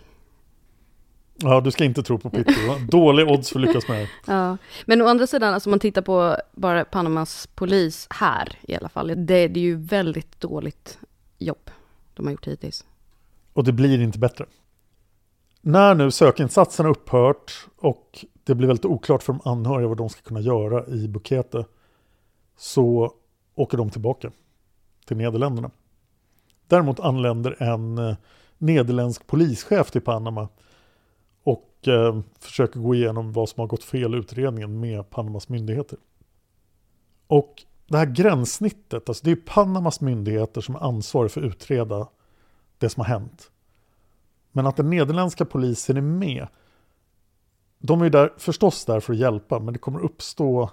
Ja, du ska inte tro på Pitti. Dålig odds för att lyckas med det. Ja. Men å andra sidan, alltså man tittar på bara Panamas polis här i alla fall. Det, det är ju väldigt dåligt jobb de har gjort hittills. Och det blir inte bättre. När nu sökinsatsen har upphört och det blir väldigt oklart för de anhöriga vad de ska kunna göra i Bukete så åker de tillbaka till Nederländerna. Däremot anländer en eh, nederländsk polischef till Panama och eh, försöker gå igenom vad som har gått fel i utredningen med Panamas myndigheter. Och det här gränssnittet, alltså det är Panamas myndigheter som är ansvariga för att utreda det som har hänt. Men att den nederländska polisen är med, de är ju där, förstås där för att hjälpa, men det kommer uppstå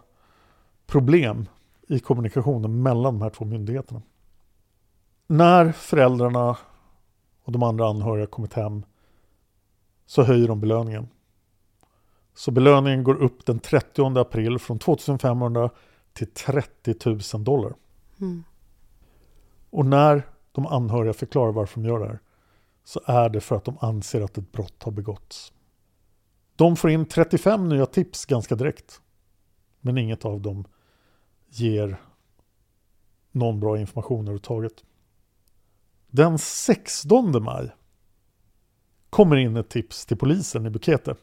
problem i kommunikationen mellan de här två myndigheterna. När föräldrarna och de andra anhöriga kommit hem så höjer de belöningen. Så belöningen går upp den 30 april från 2500 till 30 000 dollar. Mm. Och när de anhöriga förklarar varför de gör det här så är det för att de anser att ett brott har begåtts. De får in 35 nya tips ganska direkt. Men inget av dem ger någon bra information överhuvudtaget. Den 16 maj kommer in ett tips till polisen i Bukete.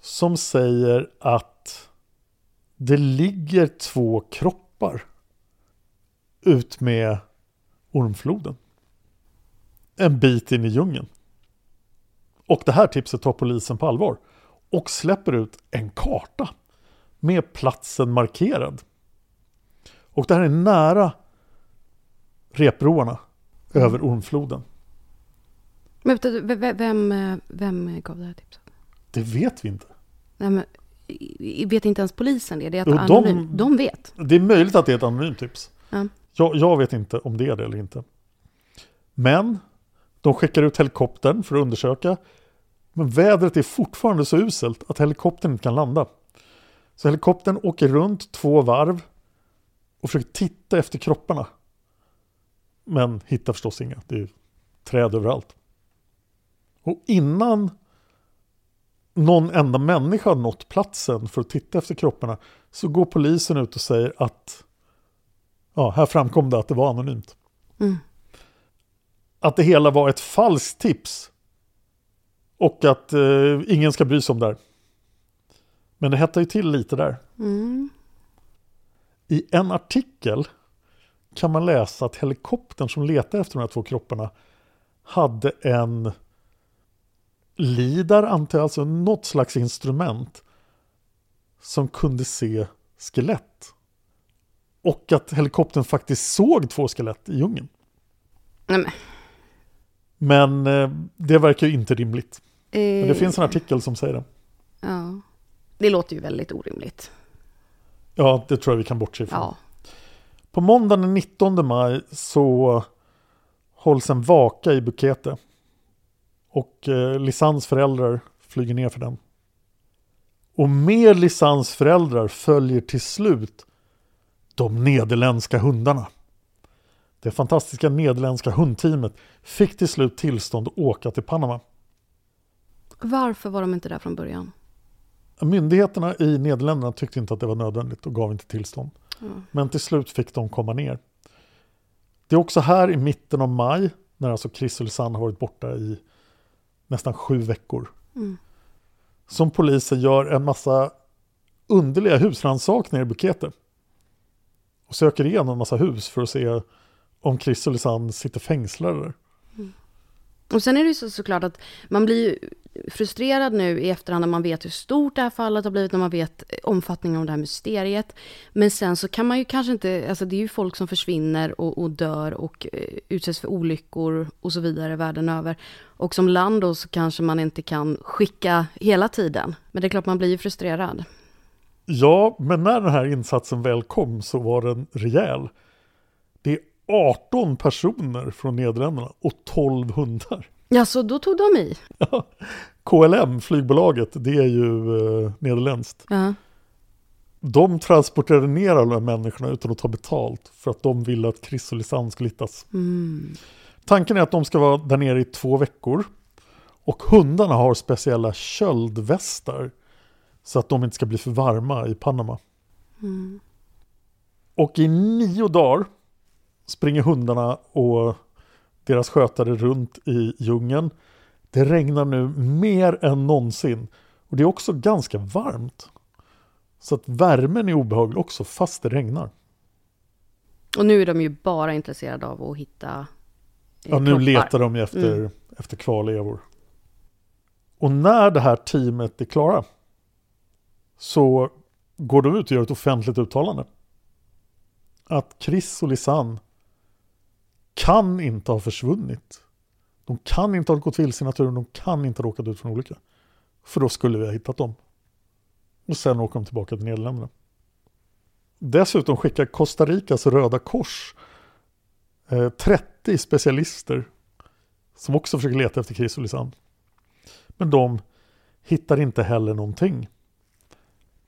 Som säger att det ligger två kroppar ut med ormfloden. En bit in i djungeln. Och det här tipset tar polisen på allvar. Och släpper ut en karta med platsen markerad. Och det här är nära repbroarna över ormfloden. Men vem, vem, eh, vem gav det här tipset? Det vet vi inte. Nej, men, vet inte ens polisen det? Det är de, de- de vet. Det är möjligt att det är ett anonymt tips. Ja. Jag, jag vet inte om det är det eller inte. Men de skickar ut helikoptern för att undersöka. Men vädret är fortfarande så uselt att helikoptern inte kan landa. Så helikoptern åker runt två varv och försöker titta efter kropparna. Men hittar förstås inga. Det är träd överallt. Och innan någon enda människa har nått platsen för att titta efter kropparna så går polisen ut och säger att ja, här framkom det att det var anonymt. Mm. Att det hela var ett falskt tips. Och att eh, ingen ska bry sig om det här. Men det hettar ju till lite där. Mm. I en artikel kan man läsa att helikoptern som letar efter de här två kropparna hade en lidar, antar jag, alltså något slags instrument som kunde se skelett. Och att helikoptern faktiskt såg två skelett i djungeln. Nej, men, Men eh, det verkar ju inte rimligt. Men det Eh, finns en artikel som säger det. Ja. Det låter ju väldigt orimligt. Ja, det tror jag vi kan bortse ifrån. Ja. På måndagen den 19 maj så hålls en vaka i Bukete. Och eh, Lisans föräldrar flyger ner för den. Och med Lisans föräldrar följer till slut de nederländska hundarna. Det fantastiska nederländska hundteamet fick till slut tillstånd att åka till Panama. Varför var de inte där från början? Myndigheterna i Nederländerna tyckte inte att det var nödvändigt och gav inte tillstånd. Mm. Men till slut fick de komma ner. Det är också här i mitten av maj, när alltså Chris och Lisanne har varit borta i nästan sju veckor, Mm. som polisen gör en massa underliga husrannsakningar i Bukete. Och söker igenom en massa hus för att se om Chris och Lisanne sitter fängslade där. Och sen är det ju så, såklart att man blir ju frustrerad nu i efterhand när man vet hur stort det här fallet har blivit, när man vet eh, omfattningen av det här mysteriet. Men sen så kan man ju kanske inte, alltså det är ju folk som försvinner och, och dör och eh, utsätts för olyckor och så vidare världen över. Och som land då så kanske man inte kan skicka hela tiden. Men det är klart man blir ju frustrerad. Ja, men när den här insatsen väl kom så var den rejäl. Det är 18 personer från Nederländerna och 12 hundar. Ja, så då tog de i. KLM, flygbolaget, det är ju eh, nederländskt. Ja. De transporterade ner alla de här människorna utan att ta betalt för att de ville att Chris och Lisanne skulle hittas. Mm. Tanken är att de ska vara där nere i två veckor. Och hundarna har speciella köldvästar så att de inte ska bli för varma i Panama. Mm. Och i nio dagar springer hundarna och deras skötare runt i djungeln. Det regnar nu mer än någonsin. Och det är också ganska varmt. Så att värmen är obehaglig också fast det regnar. Och nu är de ju bara intresserade av att hitta eh, Ja, nu kroppar. letar de efter, Mm. efter kvarlevor. Och när det här teamet är klara så går de ut och gör ett offentligt uttalande. Att Chris och Lisanne kan inte ha försvunnit. De kan inte ha gått vilse i naturen, de kan inte ha råkat ut för en olycka. För då skulle vi ha hittat dem. Och sen åker de tillbaka till Nederländerna. Dessutom skickar Costa Ricas Röda Kors eh, 30 specialister som också försöker leta efter Chris och Lisanne. Men de hittar inte heller någonting.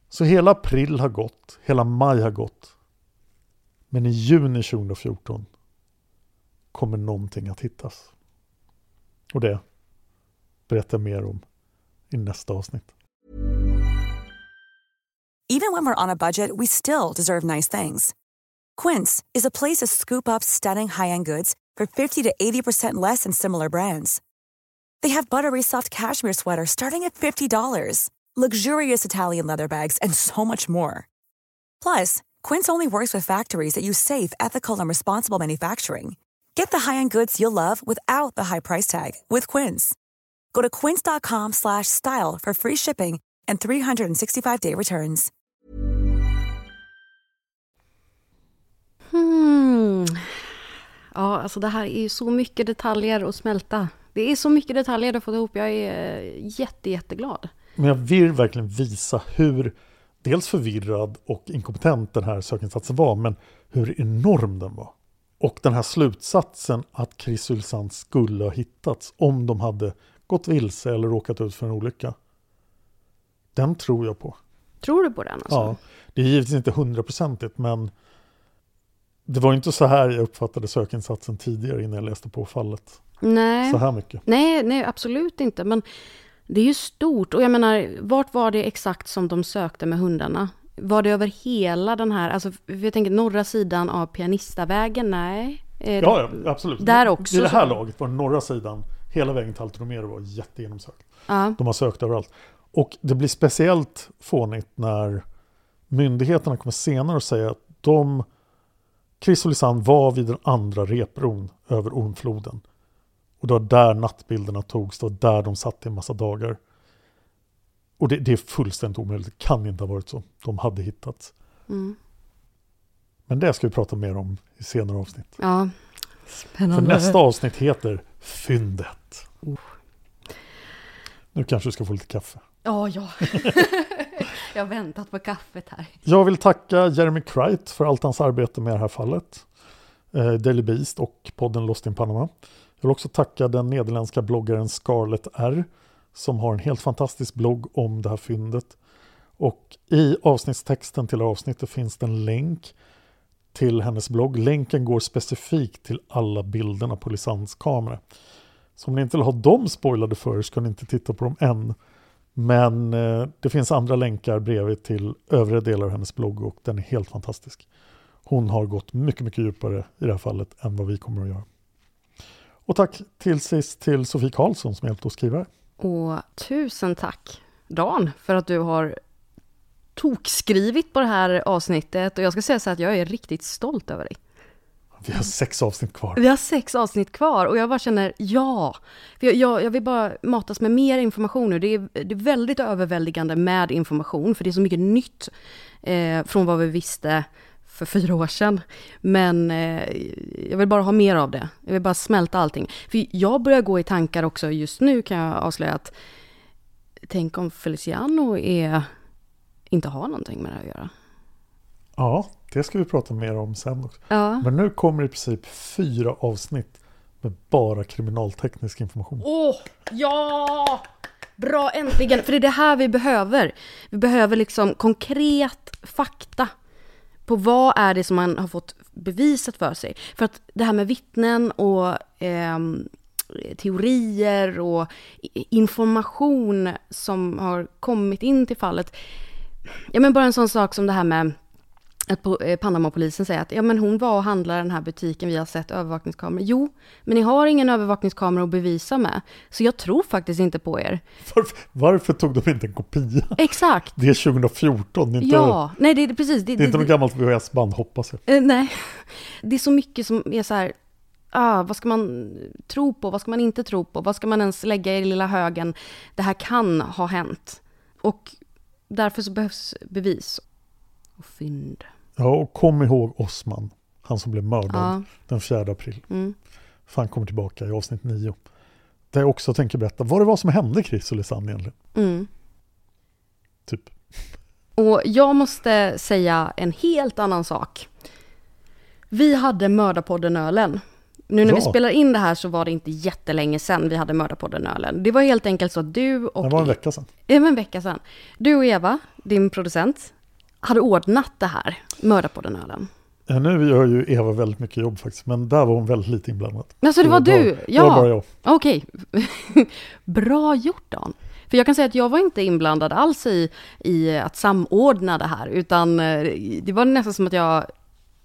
Så hela april har gått, hela maj har gått. Men i juni 2014 kommer någonting att hittas. Och det berättar jag mer om i nästa avsnitt. Even when we're on a budget, we still deserve nice things. Quince is a place to scoop up stunning high-end goods for 50 to 80% less than similar brands. They have buttery soft cashmere sweaters starting at $50, luxurious Italian leather bags, and so much more. Plus, Quince only works with factories that use safe, ethical, and responsible manufacturing. Get the high-end goods you'll love without the high price tag with Quince. Go to quince.com slash style for free shipping and 365-day returns. Hmm. Ja, alltså det här är ju så mycket detaljer att smälta. Det är så mycket detaljer att få ihop. Jag är eh, jätte, jätteglad. Men jag vill verkligen visa hur dels förvirrad och inkompetent den här sökinsatsen var, men hur enorm den var. Och den här slutsatsen att Chris Ulsand skulle ha hittats om de hade gått vilse eller råkat ut för en olycka. Den tror jag på. Tror du på den? Alltså? Ja, det är givetvis inte hundraprocentigt, men det var inte så här jag uppfattade sökinsatsen tidigare innan jag läste på fallet. Nej. Så här mycket. Nej, nej, absolut inte. Men det är ju stort. Och jag menar, vart var det exakt som de sökte med hundarna? Var det över hela den här, alltså jag tänker norra sidan av Pianistavägen? Nej. Det- Ja, ja, absolut. Där också. I det här så- laget var norra sidan, hela vägen till Altonomero var jättegenomsökt. Ja. De har sökt överallt. Och det blir speciellt fånigt när myndigheterna kommer senare att säga att de Chris och Lisanne var vid den andra repron över Ormfloden. Och det var där nattbilderna togs, det var där de satt i en massa dagar. Och det, det är fullständigt omöjligt, det kan inte ha varit så. De hade hittats. Mm. Men det ska vi prata mer om i senare avsnitt. Ja, För Spännande. nästa avsnitt heter Fyndet. Nu kanske du ska få lite kaffe. Ja, ja. jag har väntat på kaffet här. Jag vill tacka Jeremy Kright för allt hans arbete med det här fallet. Eh, Daily Beast och podden Lost in Panama. Jag vill också tacka den nederländska bloggaren Scarlett R. Som har en helt fantastisk blogg om det här fyndet. Och i avsnittstexten till avsnittet finns det en länk till hennes blogg. Länken går specifikt till alla bilderna på Lisands kamera. Så om ni inte vill ha dem spoilade för er ska ni inte titta på dem än. Men eh, det finns andra länkar bredvid till övriga delar av hennes blogg och den är helt fantastisk. Hon har gått mycket, mycket djupare i det här fallet än vad vi kommer att göra. Och tack till sist till Sofie Karlsson som hjälpte oss skriva. Och tusen tack Dan för att du har tokskrivit på det här avsnittet och jag ska säga så att jag är riktigt stolt över dig. Vi har sex avsnitt kvar. Vi har sex avsnitt kvar och jag bara känner ja. Jag, jag, jag vill bara matas med mer information nu. Det är, det är väldigt överväldigande med information för det är så mycket nytt eh, från vad vi visste för fyra år sedan. Men eh, jag vill bara ha mer av det. Jag vill bara smälta allting. För jag börjar gå i tankar också just nu kan jag avslöja att tänk om Feliciano är, inte har någonting med det här att göra. Ja, det ska vi prata mer om sen också. Ja. Men nu kommer i princip fyra avsnitt med bara kriminalteknisk information. Åh, ja! Bra, äntligen! För det är det här vi behöver. Vi behöver liksom konkret fakta på vad är det som man har fått bevisat för sig. För att det här med vittnen och eh, teorier och information som har kommit in till fallet. Ja men bara en sån sak som det här med att po- eh, Panamapolisen säger att ja, men hon var och handlade i den här butiken, vi har sett övervakningskameror. Jo, men ni har ingen övervakningskamera att bevisa med. Så jag tror faktiskt inte på er. Varför, varför tog de inte en kopia? Exakt! Det är 2014, det är inte, Ja, nej det är precis. det är inte något gammalt VHS-band hoppas jag. Eh, nej, det är så mycket som är så här, ah, vad ska man tro på, vad ska man inte tro på, vad ska man ens lägga i lilla högen, det här kan ha hänt. Och därför så behövs bevis och fynd. Ja, och kom ihåg Osman, han som blev mördad Ja. den 4 april. Mm. För han kommer tillbaka i avsnitt 9. Där jag också tänker berätta vad det var som hände Chris och Lisanne egentligen. Mm. Typ. Och jag måste säga en helt annan sak. Vi hade Mördarpodden-ölen. Nu när vi Ja. spelar in det här så var det inte jättelänge sedan vi hade Mördarpodden-ölen. Det var helt enkelt så att du och... Det var en vecka sedan. Ja, en vecka sedan. Du och Eva, din producent, hade ordnat det här, Mördarpodden-ölen. Ja, nu gör ju Eva väldigt mycket jobb faktiskt, men där var hon väldigt lite inblandad. Alltså det var bara, du? Det var bara Ja, jag. okej. Bra gjort Dan. För jag kan säga att jag var inte inblandad alls i, i att samordna det här, utan eh, det var nästan som att jag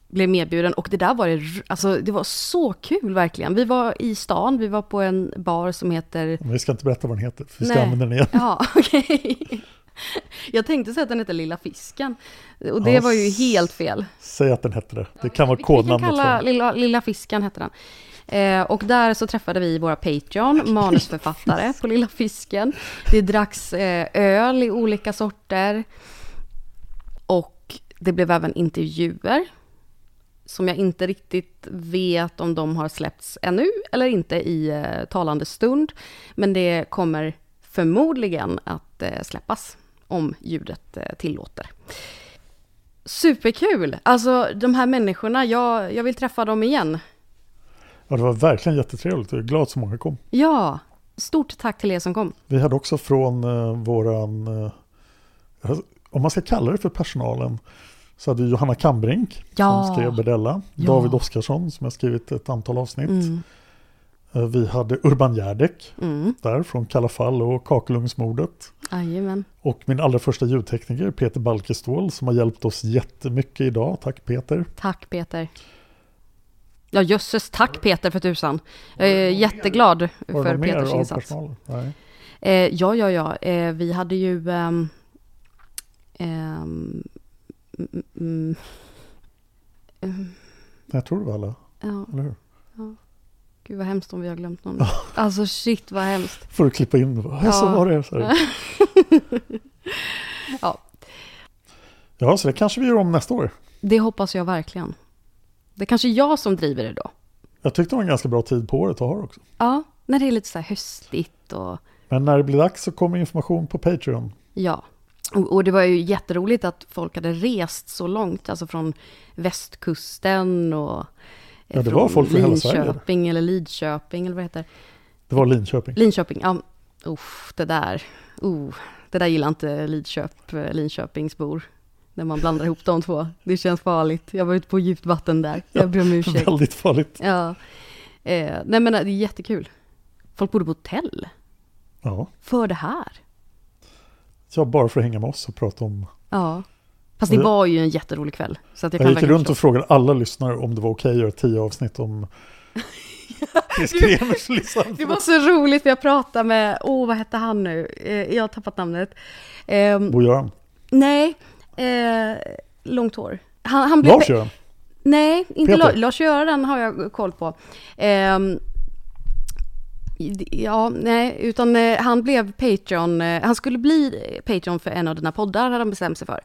blev medbjuden och det där var det, alltså det var så kul verkligen. Vi var i stan, vi var på en bar som heter... Men vi ska inte berätta vad den heter, för vi ska Nej. använda den igen. Ja, okej. Jag tänkte säga att den heter Lilla Fisken. Och det Ja, var ju helt fel. Säg att den hette det. Det kan vara Vi kan kodnamnet kalla. Lilla, Lilla Fisken hette den. Eh, och där så träffade vi våra Patreon, manusförfattare på Lilla Fisken. Det dracks eh, öl i olika sorter. Och det blev även intervjuer. Som jag inte riktigt vet om de har släppts ännu eller inte i eh, talande stund. Men det kommer förmodligen att eh, släppas om ljudet eh, tillåter. Superkul! Alltså de här människorna, jag, jag vill träffa dem igen. Ja, det var verkligen jättetrevligt jag är glad så många kom. Ja, stort tack till er som kom. Vi hade också från eh, våran, eh, om man ska kalla det för personalen, så hade vi Johanna Kambrink Ja. som skrev Berdella, Ja. David Oskarsson som har skrivit ett antal avsnitt. Mm. Eh, Vi hade Urban Järdek Mm. där från Kalla fall och Kakelugnsmordet. Jajamän. Och min allra första ljudtekniker Peter Balkestål som har hjälpt oss jättemycket idag. Tack Peter. Tack Peter. Ja jösses, tack Peter för tusan. Jag är jätteglad Var för Peters insats. Eh, ja, ja, ja. Eh, vi hade ju... ehm, ehm, mm, mm, Jag tror det var alla, ja, eller hur? Gud vad hemskt om vi har glömt någon. Alltså shit vad hemskt. Får du klippa in det? Ja. Så var det. Så. Ja, Ja, så det kanske vi gör om nästa år. det hoppas jag verkligen. Det är kanske jag som driver det då. Jag tyckte det var en ganska bra tid på året att ha också. Ja, när det är lite så här höstigt och Men när det blir dags så kommer information på Patreon. ja. Och, och det var ju jätteroligt att folk hade rest så långt, alltså från västkusten och Ja, det var folk från hela Sverige. Linköping eller Lidköping eller vad heter. Det var Linköping. Linköping, ja. Uff, det där. Uh, det där gillar inte Lidköp, eh, Linköpingsbor. När man blandar ihop de två. Det känns farligt. Jag var ute på djupt vatten där. Jag ber om ursäkt. Väldigt farligt. Ja. Eh, nej men det är jättekul. Folk bodde på hotell. Ja. För det här. ja, bara för att hänga med oss och prata om... Ja. Fast det var ju en jätterolig kväll. Så att jag, Jag gick runt och frågade alla lyssnare om det var okej att göra tio avsnitt om Kremers liksom. Det var så roligt för jag pratade med, åh vad hette han nu? Eh, jag har tappat namnet. Ehm, Bo-Göran. nej, eh, långt hår. Han, han blev, Lars-Göran. Nej, inte Peter. La- Lars-Göran har jag koll på. Ehm, ja, nej, utan eh, han blev Patreon, eh, han skulle bli Patreon för en av dina poddar, hade han bestämt sig för.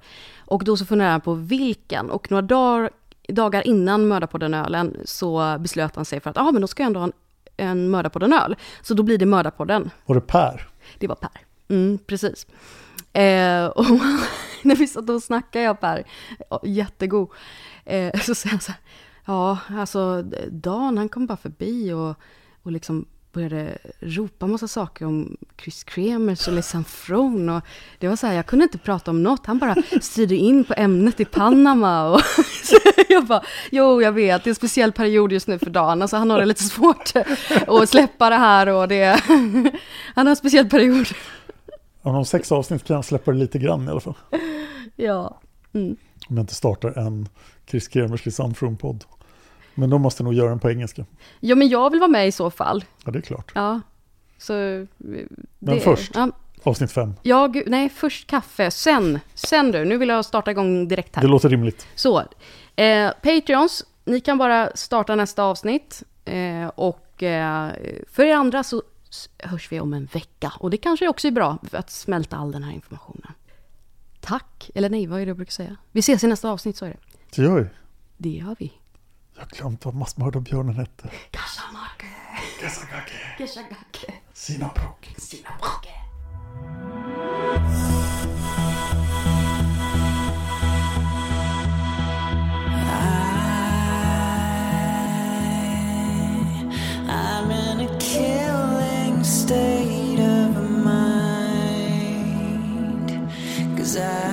Och då så funderade han på vilken, och några dagar, dagar innan Mördarpodden-ölen så beslöt han sig för att, ja ah, men då ska jag ändå ha en, en Mördarpodden-öl. Så då blir det Mördarpodden. Var det Per? Det var Per. Mm, precis. Eh, och när vi satt och snackade, jag och Per, jättegod, eh, så säger han så här, ja, alltså Dan han kom bara förbi och, och liksom började ropa massa saker om Chris Kremers och Lisanne Frohn och det var så här, jag kunde inte prata om något, han bara styrde in på ämnet i Panama och jag bara, jo jag vet, det är en speciell period just nu för Dan, alltså han har det lite svårt att släppa det här och det, han har en speciell period. Om de sex avsnitt kan jag släppa det lite grann i alla fall. Ja. Mm. Om jag inte startar en Chris Kremers Lisanne From-podd. Men då måste nog göra den på engelska. Ja, men jag vill vara med i så fall. Ja, det är klart. Ja. Så... eh, Men det- först, Ja, avsnitt fem. ja, gud, nej, först kaffe, sen, sen du, nu vill jag starta igång direkt här. Det låter rimligt. Så, eh, Patreons, ni kan bara starta nästa avsnitt. Eh, och eh, för er andra så hörs vi om en vecka. Och det kanske också är bra för att smälta all den här informationen. Tack, eller nej, vad är det jag brukar säga? Vi ses i nästa avsnitt, så är det. Det gör vi. Det gör vi. Jag har glömt vad massmördarbjörnen hette. Kashamake. I'm in a killing state of mind. Cause I